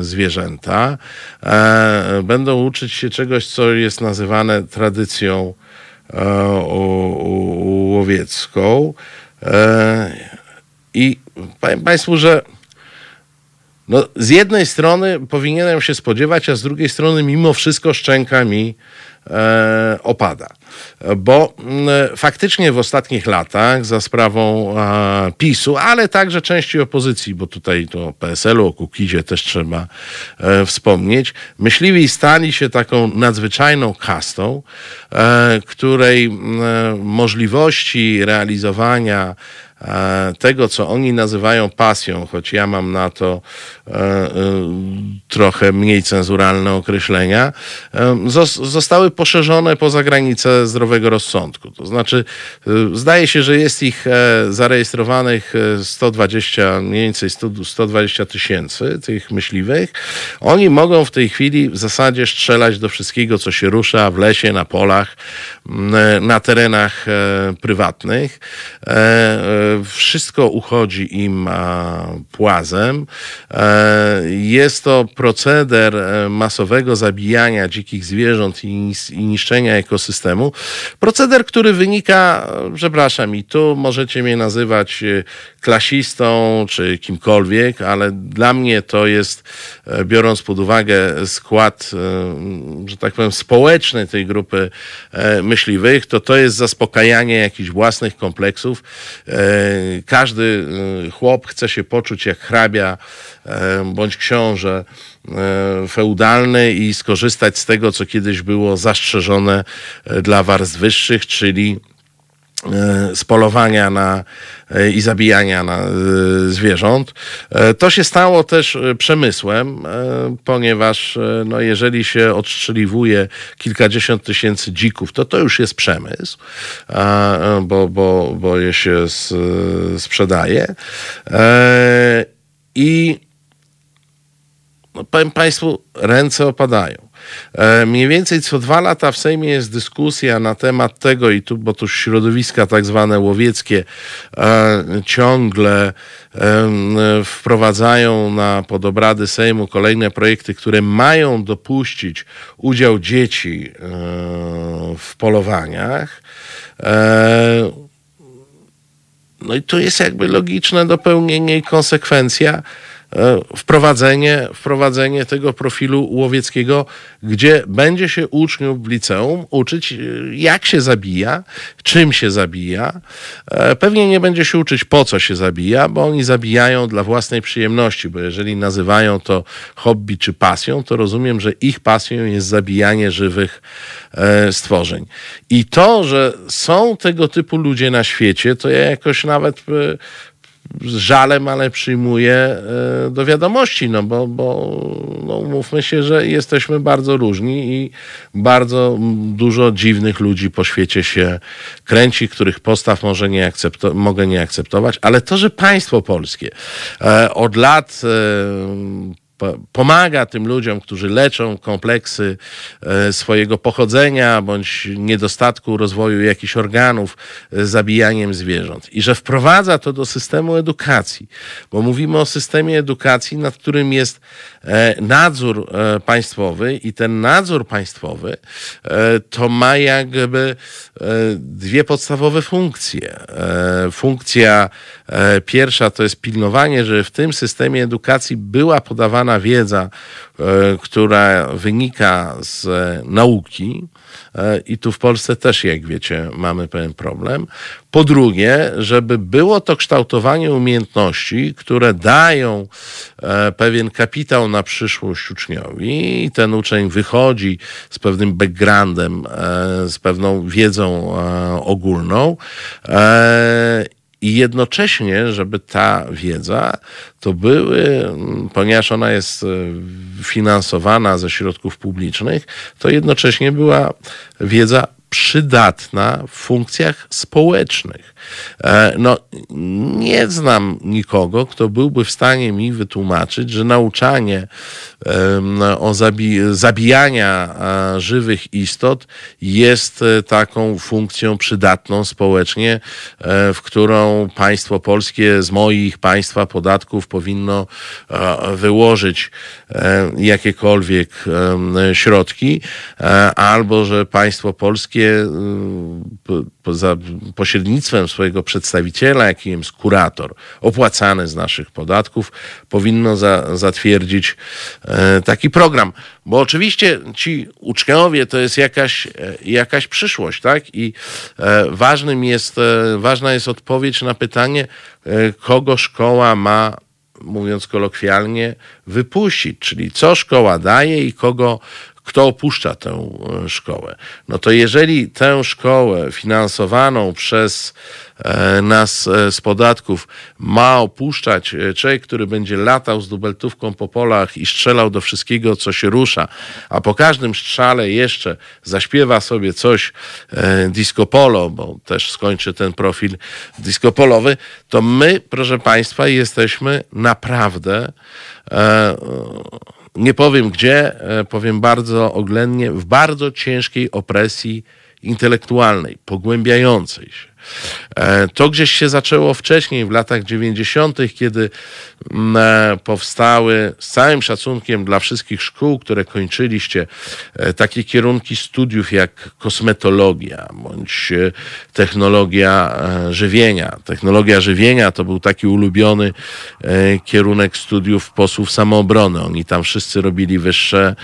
zwierzęta. Będą uczyć się czegoś, co jest nazywane tradycją łowiecką. E, I powiem Państwu, że no, z jednej strony powinienem się spodziewać, a z drugiej strony mimo wszystko szczęka mi e, opada. Bo e, faktycznie w ostatnich latach za sprawą PiSu, ale także części opozycji, bo tutaj to PSL-u, o Kukizie też trzeba e, wspomnieć, myśliwi stali się taką nadzwyczajną kastą, e, której możliwości realizowania tego, co oni nazywają pasją, choć ja mam na to e, e, trochę mniej cenzuralne określenia, zostały poszerzone poza granice zdrowego rozsądku. To znaczy, zdaje się, że jest ich zarejestrowanych 120, mniej więcej 120 tysięcy tych myśliwych. Oni mogą w tej chwili w zasadzie strzelać do wszystkiego, co się rusza w lesie, na polach, na terenach prywatnych wszystko uchodzi im płazem. E, jest to proceder e, masowego zabijania dzikich zwierząt i niszczenia ekosystemu. Proceder, który wynika, przepraszam, i tu możecie mnie nazywać e, klasistą czy kimkolwiek, ale dla mnie to jest, biorąc pod uwagę skład, że tak powiem, społeczny tej grupy myśliwych, to to jest zaspokajanie jakichś własnych kompleksów każdy chłop chce się poczuć jak hrabia bądź książę feudalny i skorzystać z tego, co kiedyś było zastrzeżone dla warstw wyższych, czyli z polowania na, i zabijania na zwierząt. To się stało też przemysłem, ponieważ no, jeżeli się odstrzeliwuje kilkadziesiąt tysięcy dzików, to to już jest przemysł, bo, bo, bo je się sprzedaje. I no, powiem Państwu, ręce opadają. E, mniej więcej co dwa lata w Sejmie jest dyskusja na temat tego, i tu, bo tu środowiska tak zwane łowieckie e, ciągle e, wprowadzają na podobrady Sejmu kolejne projekty, które mają dopuścić udział dzieci w polowaniach. No i tu jest jakby logiczne dopełnienie i konsekwencja wprowadzenie, wprowadzenie tego profilu łowieckiego, gdzie będzie się uczniów w liceum uczyć, e, jak się zabija, czym się zabija. E, pewnie nie będzie się uczyć, po co się zabija, bo oni zabijają dla własnej przyjemności, bo jeżeli nazywają to hobby czy pasją, to rozumiem, że ich pasją jest zabijanie żywych stworzeń. I to, że są tego typu ludzie na świecie, to ja jakoś nawet z żalem, ale przyjmuję e, do wiadomości, no bo, bo no mówmy się, że jesteśmy bardzo różni i bardzo dużo dziwnych ludzi po świecie się kręci, których postaw może nie akcepto- mogę nie akceptować, ale to, że państwo polskie e, od lat e, pomaga tym ludziom, którzy leczą kompleksy e, swojego pochodzenia bądź niedostatku rozwoju jakichś organów e, zabijaniem zwierząt. I że wprowadza to do systemu edukacji, bo mówimy o systemie edukacji, nad którym jest nadzór państwowy i ten nadzór państwowy to ma jakby dwie podstawowe funkcje. Funkcja pierwsza to jest pilnowanie, że w tym systemie edukacji była podawana wiedza, e, która wynika z nauki, e, i tu w Polsce też, jak wiecie, mamy pewien problem. Po drugie, żeby było to kształtowanie umiejętności, które dają e, pewien kapitał na przyszłość uczniowi i ten uczeń wychodzi z pewnym backgroundem, z pewną wiedzą ogólną i jednocześnie, żeby ta wiedza to były, ponieważ ona jest e, finansowana ze środków publicznych, to jednocześnie była wiedza przydatna w funkcjach społecznych. E, no, nie znam nikogo, kto byłby w stanie mi wytłumaczyć, że nauczanie o zabi zabijania żywych istot jest e, taką funkcją przydatną społecznie, e, w którą państwo polskie z moich państwa podatków powinno wyłożyć jakiekolwiek środki, albo że państwo polskie za pośrednictwem swojego przedstawiciela, jakim jest kurator, opłacany z naszych podatków, powinno za, zatwierdzić e, taki program. Bo oczywiście ci uczniowie to jest jakaś, e, jakaś przyszłość, tak? I e, ważnym jest, ważna jest odpowiedź na pytanie, kogo szkoła ma mówiąc kolokwialnie, wypuścić, czyli co szkoła daje i kogo, kto opuszcza tę e, szkołę. No to jeżeli tę szkołę finansowaną przez e, nas e, z podatków ma opuszczać człowiek, który będzie latał z dubeltówką po polach i strzelał do wszystkiego, co się rusza, a po każdym strzale jeszcze zaśpiewa sobie coś disco polo, bo też skończy ten profil disco polowy, to my, proszę Państwa, jesteśmy naprawdę nie powiem gdzie, e, powiem bardzo oględnie, w bardzo ciężkiej opresji intelektualnej, pogłębiającej się. E, to gdzieś się zaczęło wcześniej, w latach 90., kiedy mm, e, powstały z całym szacunkiem dla wszystkich szkół, które kończyliście, e, takie kierunki studiów jak kosmetologia bądź technologia żywienia. Technologia żywienia to był taki ulubiony kierunek studiów posłów samoobrony. Oni tam wszyscy robili wyższe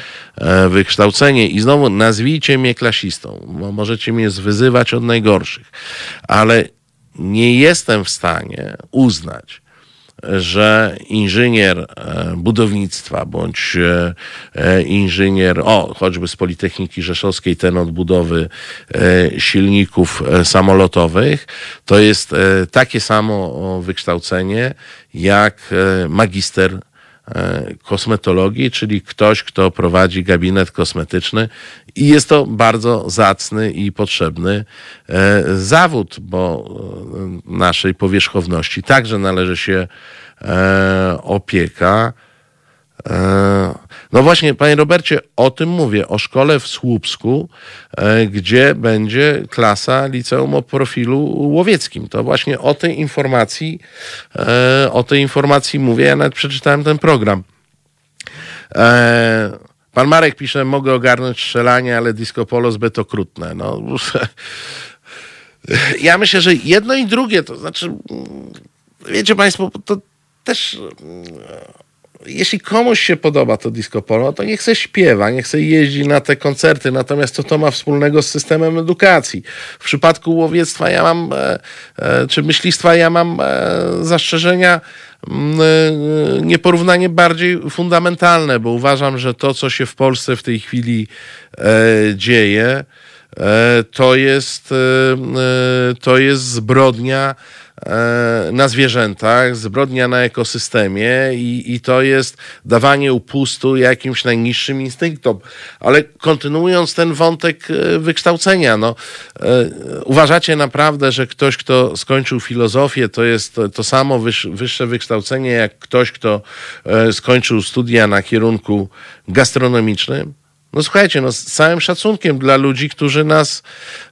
wykształcenie i znowu nazwijcie mnie klasistą, bo możecie mnie zwyzywać od najgorszych ale nie jestem w stanie uznać, że inżynier e, budownictwa bądź e, e, inżynier, o, choćby z Politechniki Rzeszowskiej, ten od budowy silników samolotowych, to jest takie samo wykształcenie jak magister kosmetologii, czyli ktoś, kto prowadzi gabinet kosmetyczny i jest to bardzo zacny i potrzebny zawód, bo naszej powierzchowności także należy się opieka. No właśnie, panie Robercie, o tym mówię, o szkole w Słupsku, gdzie będzie klasa liceum o profilu łowieckim. To właśnie o tej informacji, o tej informacji mówię. Ja nawet przeczytałem ten program. Pan Marek pisze, mogę ogarnąć strzelanie, ale disco polo zbyt okrutne. No, ja myślę, że jedno i drugie, to znaczy, wiecie państwo, to też jeśli komuś się podoba to disco polo, to niech se śpiewa, niech se jeździ na te koncerty. Natomiast co to ma wspólnego z systemem edukacji? W przypadku łowiectwa ja mam, e, e, czy myślistwa ja mam e, zastrzeżenia nieporównanie bardziej fundamentalne, bo uważam, że to, co się w Polsce w tej chwili dzieje, to jest, to jest zbrodnia na zwierzętach, zbrodnia na ekosystemie i, i to jest dawanie upustu jakimś najniższym instynktom. Ale kontynuując ten wątek e, wykształcenia, no, e, uważacie naprawdę, że ktoś, kto skończył filozofię, to jest to samo wyższe wykształcenie, jak ktoś, kto skończył studia na kierunku gastronomicznym? No słuchajcie, no z całym szacunkiem dla ludzi, którzy nas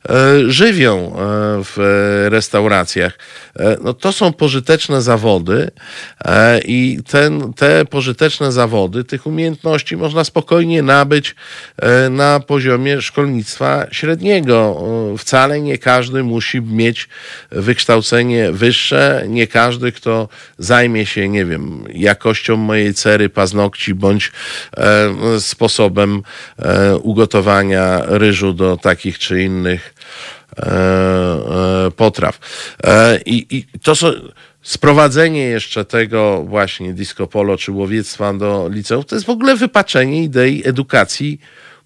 e, żywią e, w restauracjach. E, no to są pożyteczne zawody e, i ten, te pożyteczne zawody, tych umiejętności można spokojnie nabyć e, na poziomie szkolnictwa średniego. E, wcale nie każdy musi mieć wykształcenie wyższe, nie każdy, kto zajmie się, nie wiem, jakością mojej cery paznokci bądź sposobem E, ugotowania ryżu do takich czy innych e, e, potraw. I, i to są sprowadzenie jeszcze tego właśnie disco polo czy łowiectwa do liceów, to jest w ogóle wypaczenie idei edukacji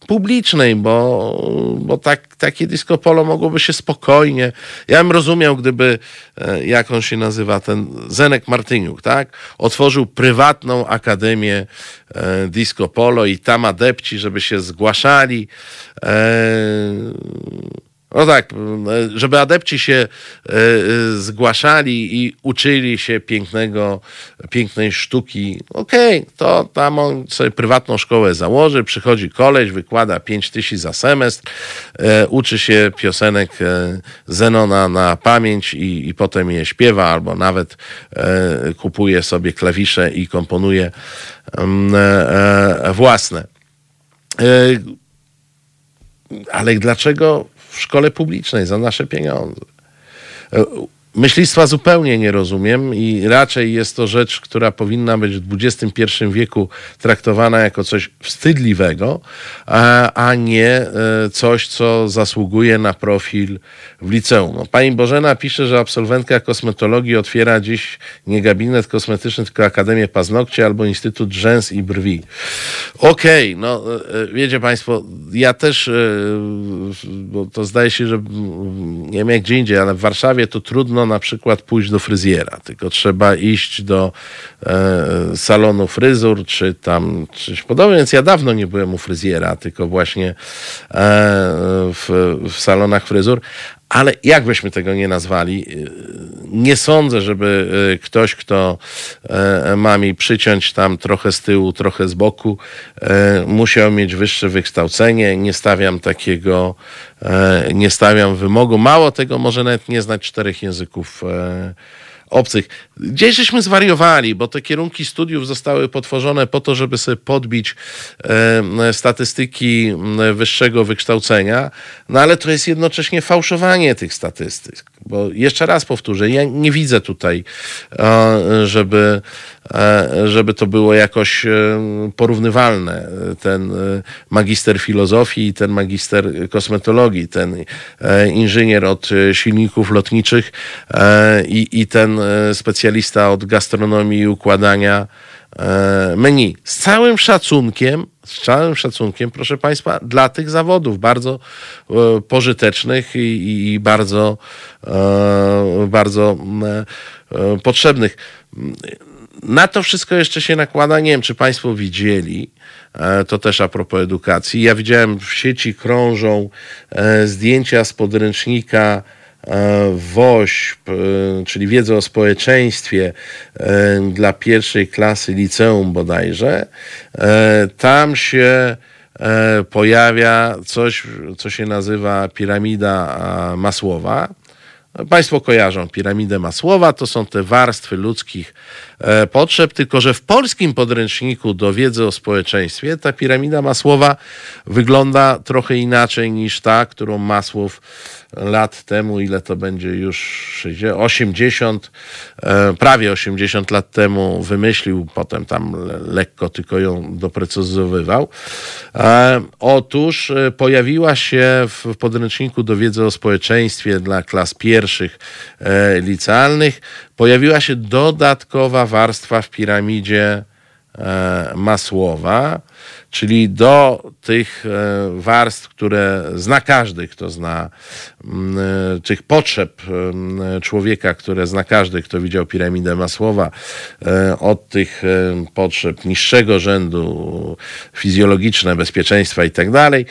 publicznej, bo, bo tak, takie disco polo mogłoby się spokojnie. Ja bym rozumiał, gdyby, e, jak on się nazywa, ten Zenek Martyniuk, tak? Otworzył prywatną akademię e, disco polo i tam adepci, żeby się zgłaszali. E, no tak, żeby adepci się e, e, zgłaszali i uczyli się pięknego, pięknej sztuki, okej, okay, to tam on sobie prywatną szkołę założy, przychodzi koleś, wykłada 5 tysięcy za semestr, e, uczy się piosenek Zenona na pamięć i, i potem je śpiewa, albo nawet kupuje sobie klawisze i komponuje mm, własne. Ale dlaczego w szkole publicznej za nasze pieniądze. E, myślistwa zupełnie nie rozumiem i raczej jest to rzecz, która powinna być w XXI wieku traktowana jako coś wstydliwego, a, nie e, coś, co zasługuje na profil w liceum. No, pani Bożena pisze, że absolwentka kosmetologii otwiera dziś nie gabinet kosmetyczny, tylko Akademię Paznokci albo Instytut Rzęs i Brwi. Okej, okay, no e, wiecie państwo, ja też, bo to zdaje się, że nie wiem jak gdzie indziej, ale w Warszawie to trudno na przykład pójść do fryzjera, tylko trzeba iść do e, salonu fryzur, czy tam coś podobnego. Więc ja dawno nie byłem u fryzjera, tylko właśnie e, w, w salonach fryzur. Ale jak byśmy tego nie nazwali, e, nie sądzę, żeby e, ktoś, kto e, ma mi przyciąć tam trochę z tyłu, trochę z boku, musiał mieć wyższe wykształcenie. Nie stawiam takiego, nie stawiam wymogu. Mało tego, może nawet nie znać czterech języków obcych. Gdzieś żeśmy zwariowali, bo te kierunki studiów zostały potworzone po to, żeby sobie podbić e, statystyki wyższego wykształcenia, no ale to jest jednocześnie fałszowanie tych statystyk. Bo jeszcze raz powtórzę, ja nie widzę tutaj, e, żeby, e, żeby to było jakoś porównywalne. Ten magister filozofii ten magister kosmetologii. ten inżynier od silników lotniczych i, i ten specjalista od gastronomii i układania e, menu. Z całym szacunkiem, z całym szacunkiem, proszę Państwa, dla tych zawodów bardzo e, pożytecznych i, bardzo, e, bardzo e, e, potrzebnych. Na to wszystko jeszcze się nakłada, nie wiem, czy Państwo widzieli, e, to też a propos edukacji. Ja widziałem w sieci krążą e, zdjęcia z podręcznika e, WOŚP, e, czyli wiedzy o społeczeństwie e, dla pierwszej klasy liceum bodajże. E, Tam się e, pojawia coś, co się nazywa piramida Masłowa. Państwo kojarzą piramidę Masłowa, to są te warstwy ludzkich e, potrzeb, tylko że w polskim podręczniku do wiedzy o społeczeństwie ta piramida Masłowa wygląda trochę inaczej niż ta, którą Masłow lat temu, ile to będzie już 60, 80, e, prawie 80 lat temu wymyślił, potem tam le- lekko tylko ją doprecyzowywał. E, Otóż e, pojawiła się w podręczniku do wiedzy o społeczeństwie dla klas pierwszych e, licealnych, pojawiła się dodatkowa warstwa w piramidzie e, Masłowa, czyli do tych e, warstw, które zna każdy, kto zna mm, e, tych potrzeb mm, człowieka, które zna każdy, kto widział piramidę Masłowa, od tych potrzeb niższego rzędu, fizjologiczne, bezpieczeństwa i tak dalej.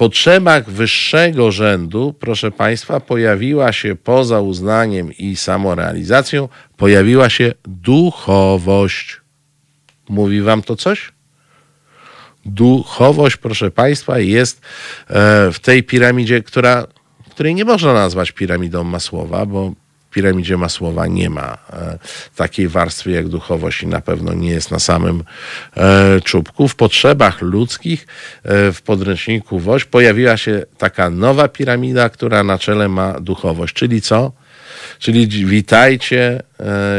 Potrzebach wyższego rzędu, proszę Państwa, pojawiła się poza uznaniem i samorealizacją, pojawiła się duchowość. Mówi Wam to coś? duchowość, proszę Państwa, jest e, w tej piramidzie, która, której nie można nazwać piramidą Masłowa, bo piramidzie Masłowa nie ma e, takiej warstwy jak duchowość i na pewno nie jest na samym e, czubku. W potrzebach ludzkich e, w podręczniku WOŚ pojawiła się taka nowa piramida, która na czele ma duchowość, czyli co? Czyli witajcie,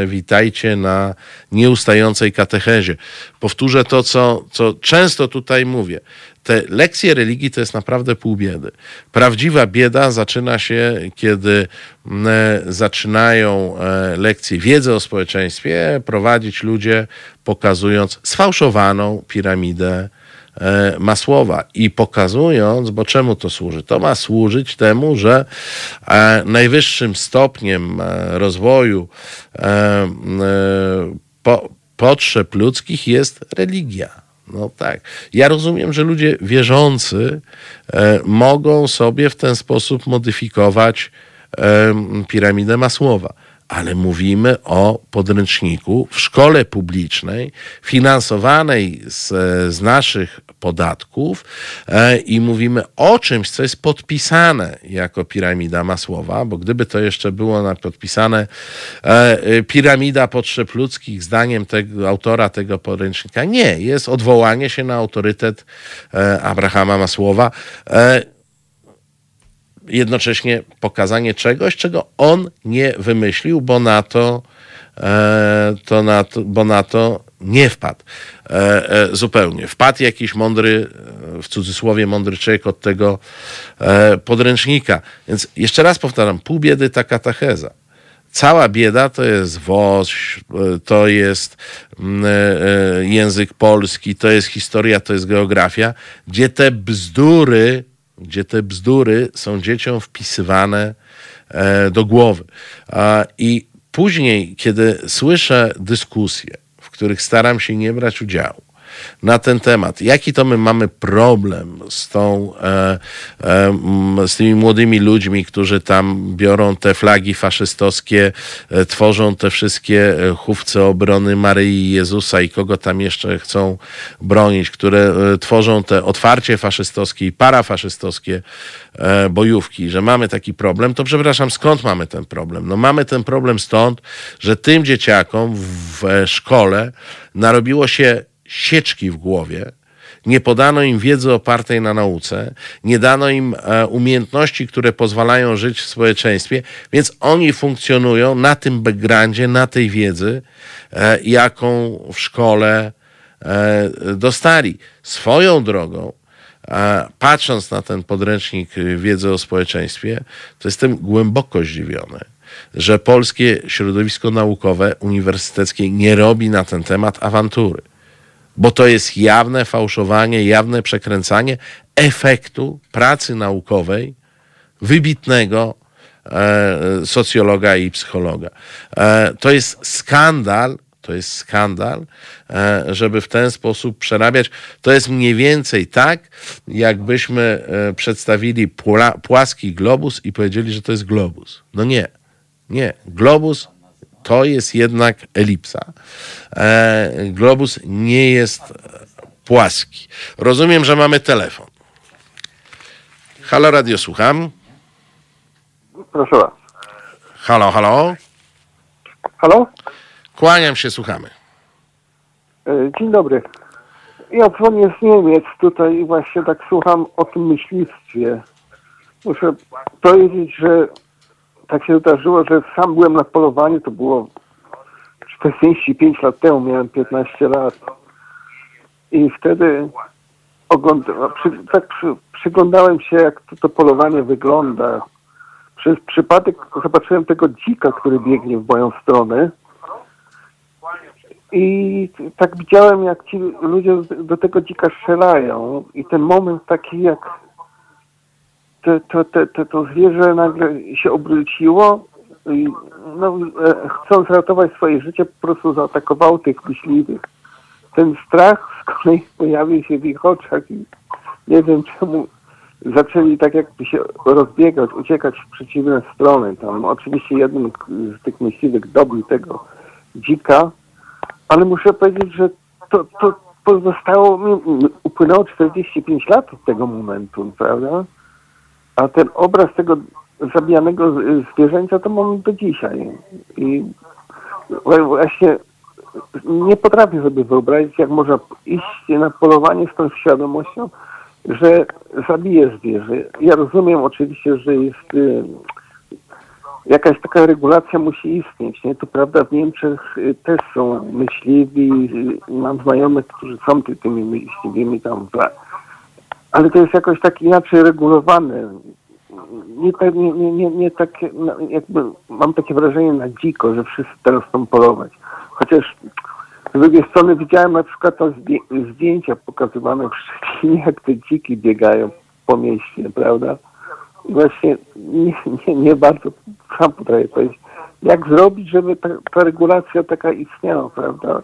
witajcie na nieustającej katechezie. Powtórzę to, co, co często tutaj mówię. Te lekcje religii to jest naprawdę pół biedy. Prawdziwa bieda zaczyna się, kiedy m, e, zaczynają e, lekcje wiedzy o społeczeństwie prowadzić ludzie, pokazując sfałszowaną piramidę e, Masłowa i pokazując, bo czemu to służy? To ma służyć temu, że najwyższym stopniem rozwoju po, potrzeb ludzkich jest religia. No tak. Ja rozumiem, że ludzie wierzący e, mogą sobie w ten sposób modyfikować piramidę Masłowa ale mówimy o podręczniku w szkole publicznej, finansowanej z, z naszych podatków e, i mówimy o czymś, co jest podpisane jako piramida Masłowa, bo gdyby to jeszcze było na podpisane e, e, piramida potrzeb ludzkich zdaniem tego autora tego podręcznika, nie, jest odwołanie się na autorytet e, Abrahama Masłowa. Jednocześnie pokazanie czegoś, czego on nie wymyślił, bo na to, e, to, na to, bo na to nie wpadł e, e, zupełnie. Wpadł jakiś mądry, w cudzysłowie mądry człowiek od tego podręcznika. Więc jeszcze raz powtarzam, pół biedy ta katecheza. Cała bieda to jest woś, to jest mm, język polski, to jest historia, to jest geografia, gdzie te bzdury, gdzie te bzdury są dzieciom wpisywane e, do głowy. I później, kiedy słyszę dyskusje, w których staram się nie brać udziału, na ten temat. Jaki to my mamy problem z tą, e, e, z tymi młodymi ludźmi, którzy tam biorą te flagi faszystowskie, e, tworzą te wszystkie chówce obrony Maryi i Jezusa i kogo tam jeszcze chcą bronić, które tworzą te otwarcie faszystowskie i parafaszystowskie bojówki, że mamy taki problem, to przepraszam, skąd mamy ten problem? No mamy ten problem stąd, że tym dzieciakom w szkole narobiło się sieczki w głowie, nie podano im wiedzy opartej na nauce, nie dano im e, umiejętności, które pozwalają żyć w społeczeństwie, więc oni funkcjonują na tym backgroundzie, na tej wiedzy, e, jaką w szkole e, dostali. Swoją drogą, patrząc na ten podręcznik wiedzy o społeczeństwie, to jestem głęboko zdziwiony, że polskie środowisko naukowe, uniwersyteckie nie robi na ten temat awantury. Bo to jest jawne fałszowanie, jawne przekręcanie efektu pracy naukowej wybitnego e, socjologa i psychologa. E, to jest skandal, to jest skandal, e, żeby w ten sposób przerabiać. To jest mniej więcej tak, jakbyśmy e, przedstawili pła, płaski globus i powiedzieli, że to jest globus. No nie, nie. Globus to jest jednak elipsa. E, globus nie jest płaski. Rozumiem, że mamy telefon. Halo Radio, słucham. Proszę was. Halo, halo. Halo? Kłaniam się, słuchamy. E, Dzień dobry. Ja dzwonię z Niemiec tutaj i właśnie tak słucham o tym myślistwie. Muszę powiedzieć, że tak się zdarzyło, że sam byłem na polowaniu, to było 45 lat temu, miałem 15 lat. I wtedy oglądałem, przy, tak przy, przyglądałem się, jak to, to polowanie wygląda. Przez przypadek zobaczyłem tego dzika, który biegnie w moją stronę. I tak widziałem, jak ci ludzie do tego dzika strzelają. I ten moment taki, jak to, to, to, to, to zwierzę nagle się obróciło i no, e, chcąc ratować swoje życie, po prostu zaatakowało tych myśliwych. Ten strach z kolei pojawił się w ich oczach i nie wiem czemu zaczęli tak jakby się rozbiegać, uciekać w przeciwne strony. Tam oczywiście jeden z tych myśliwych dobił tego dzika, ale muszę powiedzieć, że to, to pozostało mi, upłynęło 45 lat od tego momentu, prawda? A ten obraz tego zabijanego zwierzęcia to mam do dzisiaj. I właśnie nie potrafię sobie wyobrazić, jak można iść na polowanie z tą świadomością, że zabije zwierzę. Ja rozumiem oczywiście, że jest y, jakaś taka regulacja musi istnieć. Nie? To prawda, w Niemczech y, też są myśliwi, y, mam znajomych, którzy są ty- tymi myśliwymi tam, w, ale to jest jakoś tak inaczej regulowane. Nie, tak- nie, nie, nie, nie no, jakby mam takie wrażenie na dziko, że wszyscy teraz chcą polować. Chociaż z drugiej strony widziałem na przykład zdję- zdjęcia pokazywane w Szczecinie, jak te dziki biegają po mieście, prawda? I właśnie nie, nie, nie bardzo sam potrafię powiedzieć, jak zrobić, żeby ta, ta regulacja taka istniała, prawda?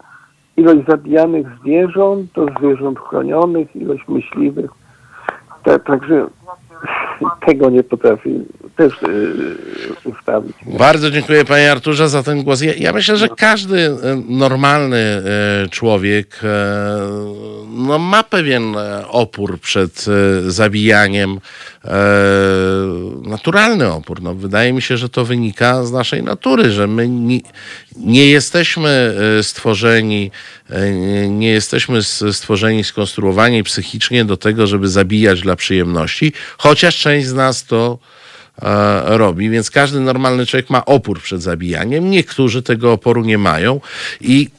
Ilość zabijanych zwierząt, to zwierząt chronionych, ilość myśliwych. Ta, także tego nie potrafię też yy, ustawić. Bardzo dziękuję panie Arturze za ten głos. Ja, ja myślę, że każdy e, normalny człowiek no, ma pewien e, opór przed e, zabijaniem. E, naturalny opór. No, wydaje mi się, że to wynika z naszej natury, że my nie, nie jesteśmy stworzeni, nie- jesteśmy stworzeni, skonstruowani psychicznie do tego, żeby zabijać dla przyjemności, chociaż część z nas to robi, więc każdy normalny człowiek ma opór przed zabijaniem. Niektórzy tego oporu nie mają i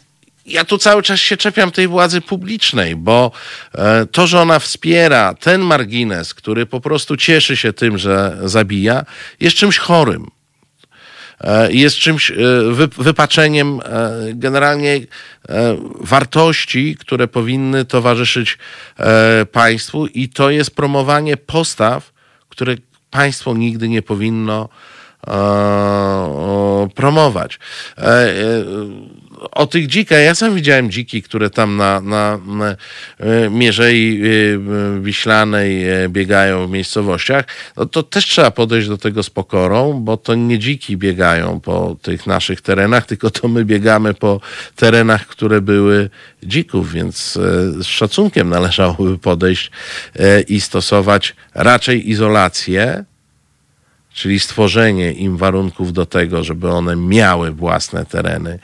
ja tu cały czas się czepiam tej władzy publicznej, bo e, to, że ona wspiera ten margines, który po prostu cieszy się tym, że zabija, jest czymś chorym. E, Jest czymś, e, wy- wypaczeniem e, generalnie e, wartości, które powinny towarzyszyć e, państwu, i to jest promowanie postaw, które państwo nigdy nie powinno e, o, promować. O tych dzikach, ja sam widziałem dziki, które tam na, na, na e, Mierzei e, Wiślanej e, biegają w miejscowościach. No to też trzeba podejść do tego z pokorą, bo to nie dziki biegają po tych naszych terenach, tylko to my biegamy po terenach, które były dzików, więc z szacunkiem należałoby podejść i stosować raczej izolację, czyli stworzenie im warunków do tego, żeby one miały własne tereny,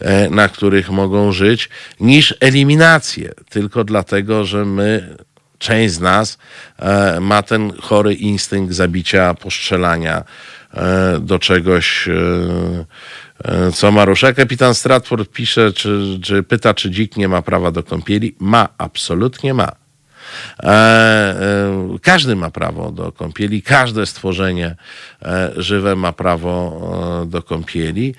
e, na których mogą żyć, niż eliminację, tylko dlatego, że my, część z nas e, ma ten chory instynkt zabicia, postrzelania e, do czegoś, co ma rusza. Kapitan Stratford pisze, czy, czy pyta, czy dzik nie ma prawa do kąpieli. Ma, absolutnie ma. E, e, każdy ma prawo do kąpieli, każde stworzenie e, żywe ma prawo do kąpieli,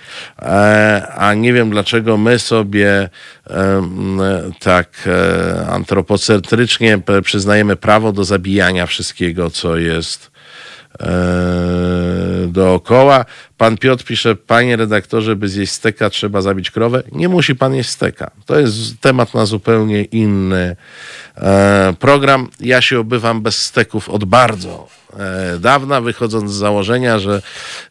a nie wiem dlaczego my sobie tak antropocentrycznie przyznajemy prawo do zabijania wszystkiego, co jest dookoła. Pan Piotr pisze, panie redaktorze, by zjeść steka trzeba zabić krowę. Nie musi pan jeść steka. To jest temat na zupełnie inny e, program. Ja się obywam bez steków od bardzo dawna, wychodząc z założenia, że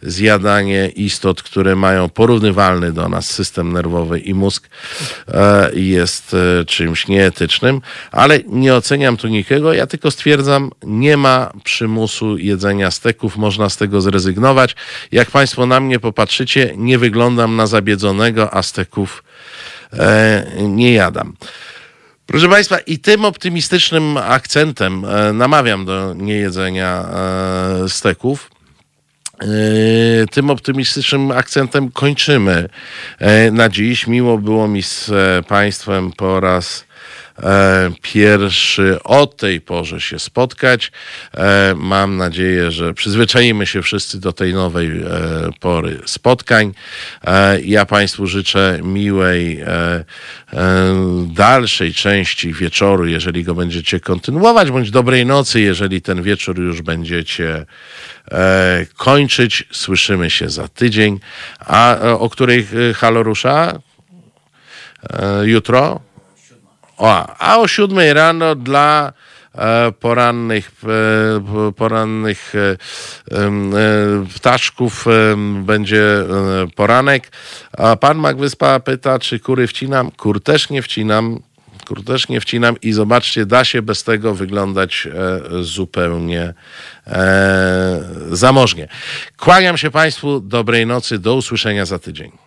zjadanie istot, które mają porównywalny do nas system nerwowy i mózg e, jest e, czymś nieetycznym, ale nie oceniam tu nikogo, ja tylko stwierdzam, nie ma przymusu jedzenia steków, można z tego zrezygnować. Jak Państwo na mnie popatrzycie, nie wyglądam na zabiedzonego, a steków e, nie jadam. Proszę Państwa, i tym optymistycznym akcentem e, namawiam do niejedzenia e, steków. E, Tym optymistycznym akcentem kończymy e, na dziś. Miło było mi z e, Państwem po raz pierwszy o tej porze się spotkać. E, Mam nadzieję, że przyzwyczaimy się wszyscy do tej nowej e, pory spotkań. E, Ja Państwu życzę miłej e, e, dalszej części wieczoru, jeżeli go będziecie kontynuować, bądź dobrej nocy, jeżeli ten wieczór już będziecie e, kończyć. Słyszymy się za tydzień. A e, o której e, halo rusza? E, Jutro? O, a o siódmej rano dla e, porannych, e, porannych e, ptaszków będzie poranek. A pan Magwyspa pyta, czy kury wcinam? Kur też nie wcinam. Kur też nie wcinam i zobaczcie, da się bez tego wyglądać zupełnie zamożnie. Kłaniam się Państwu, dobrej nocy, do usłyszenia za tydzień.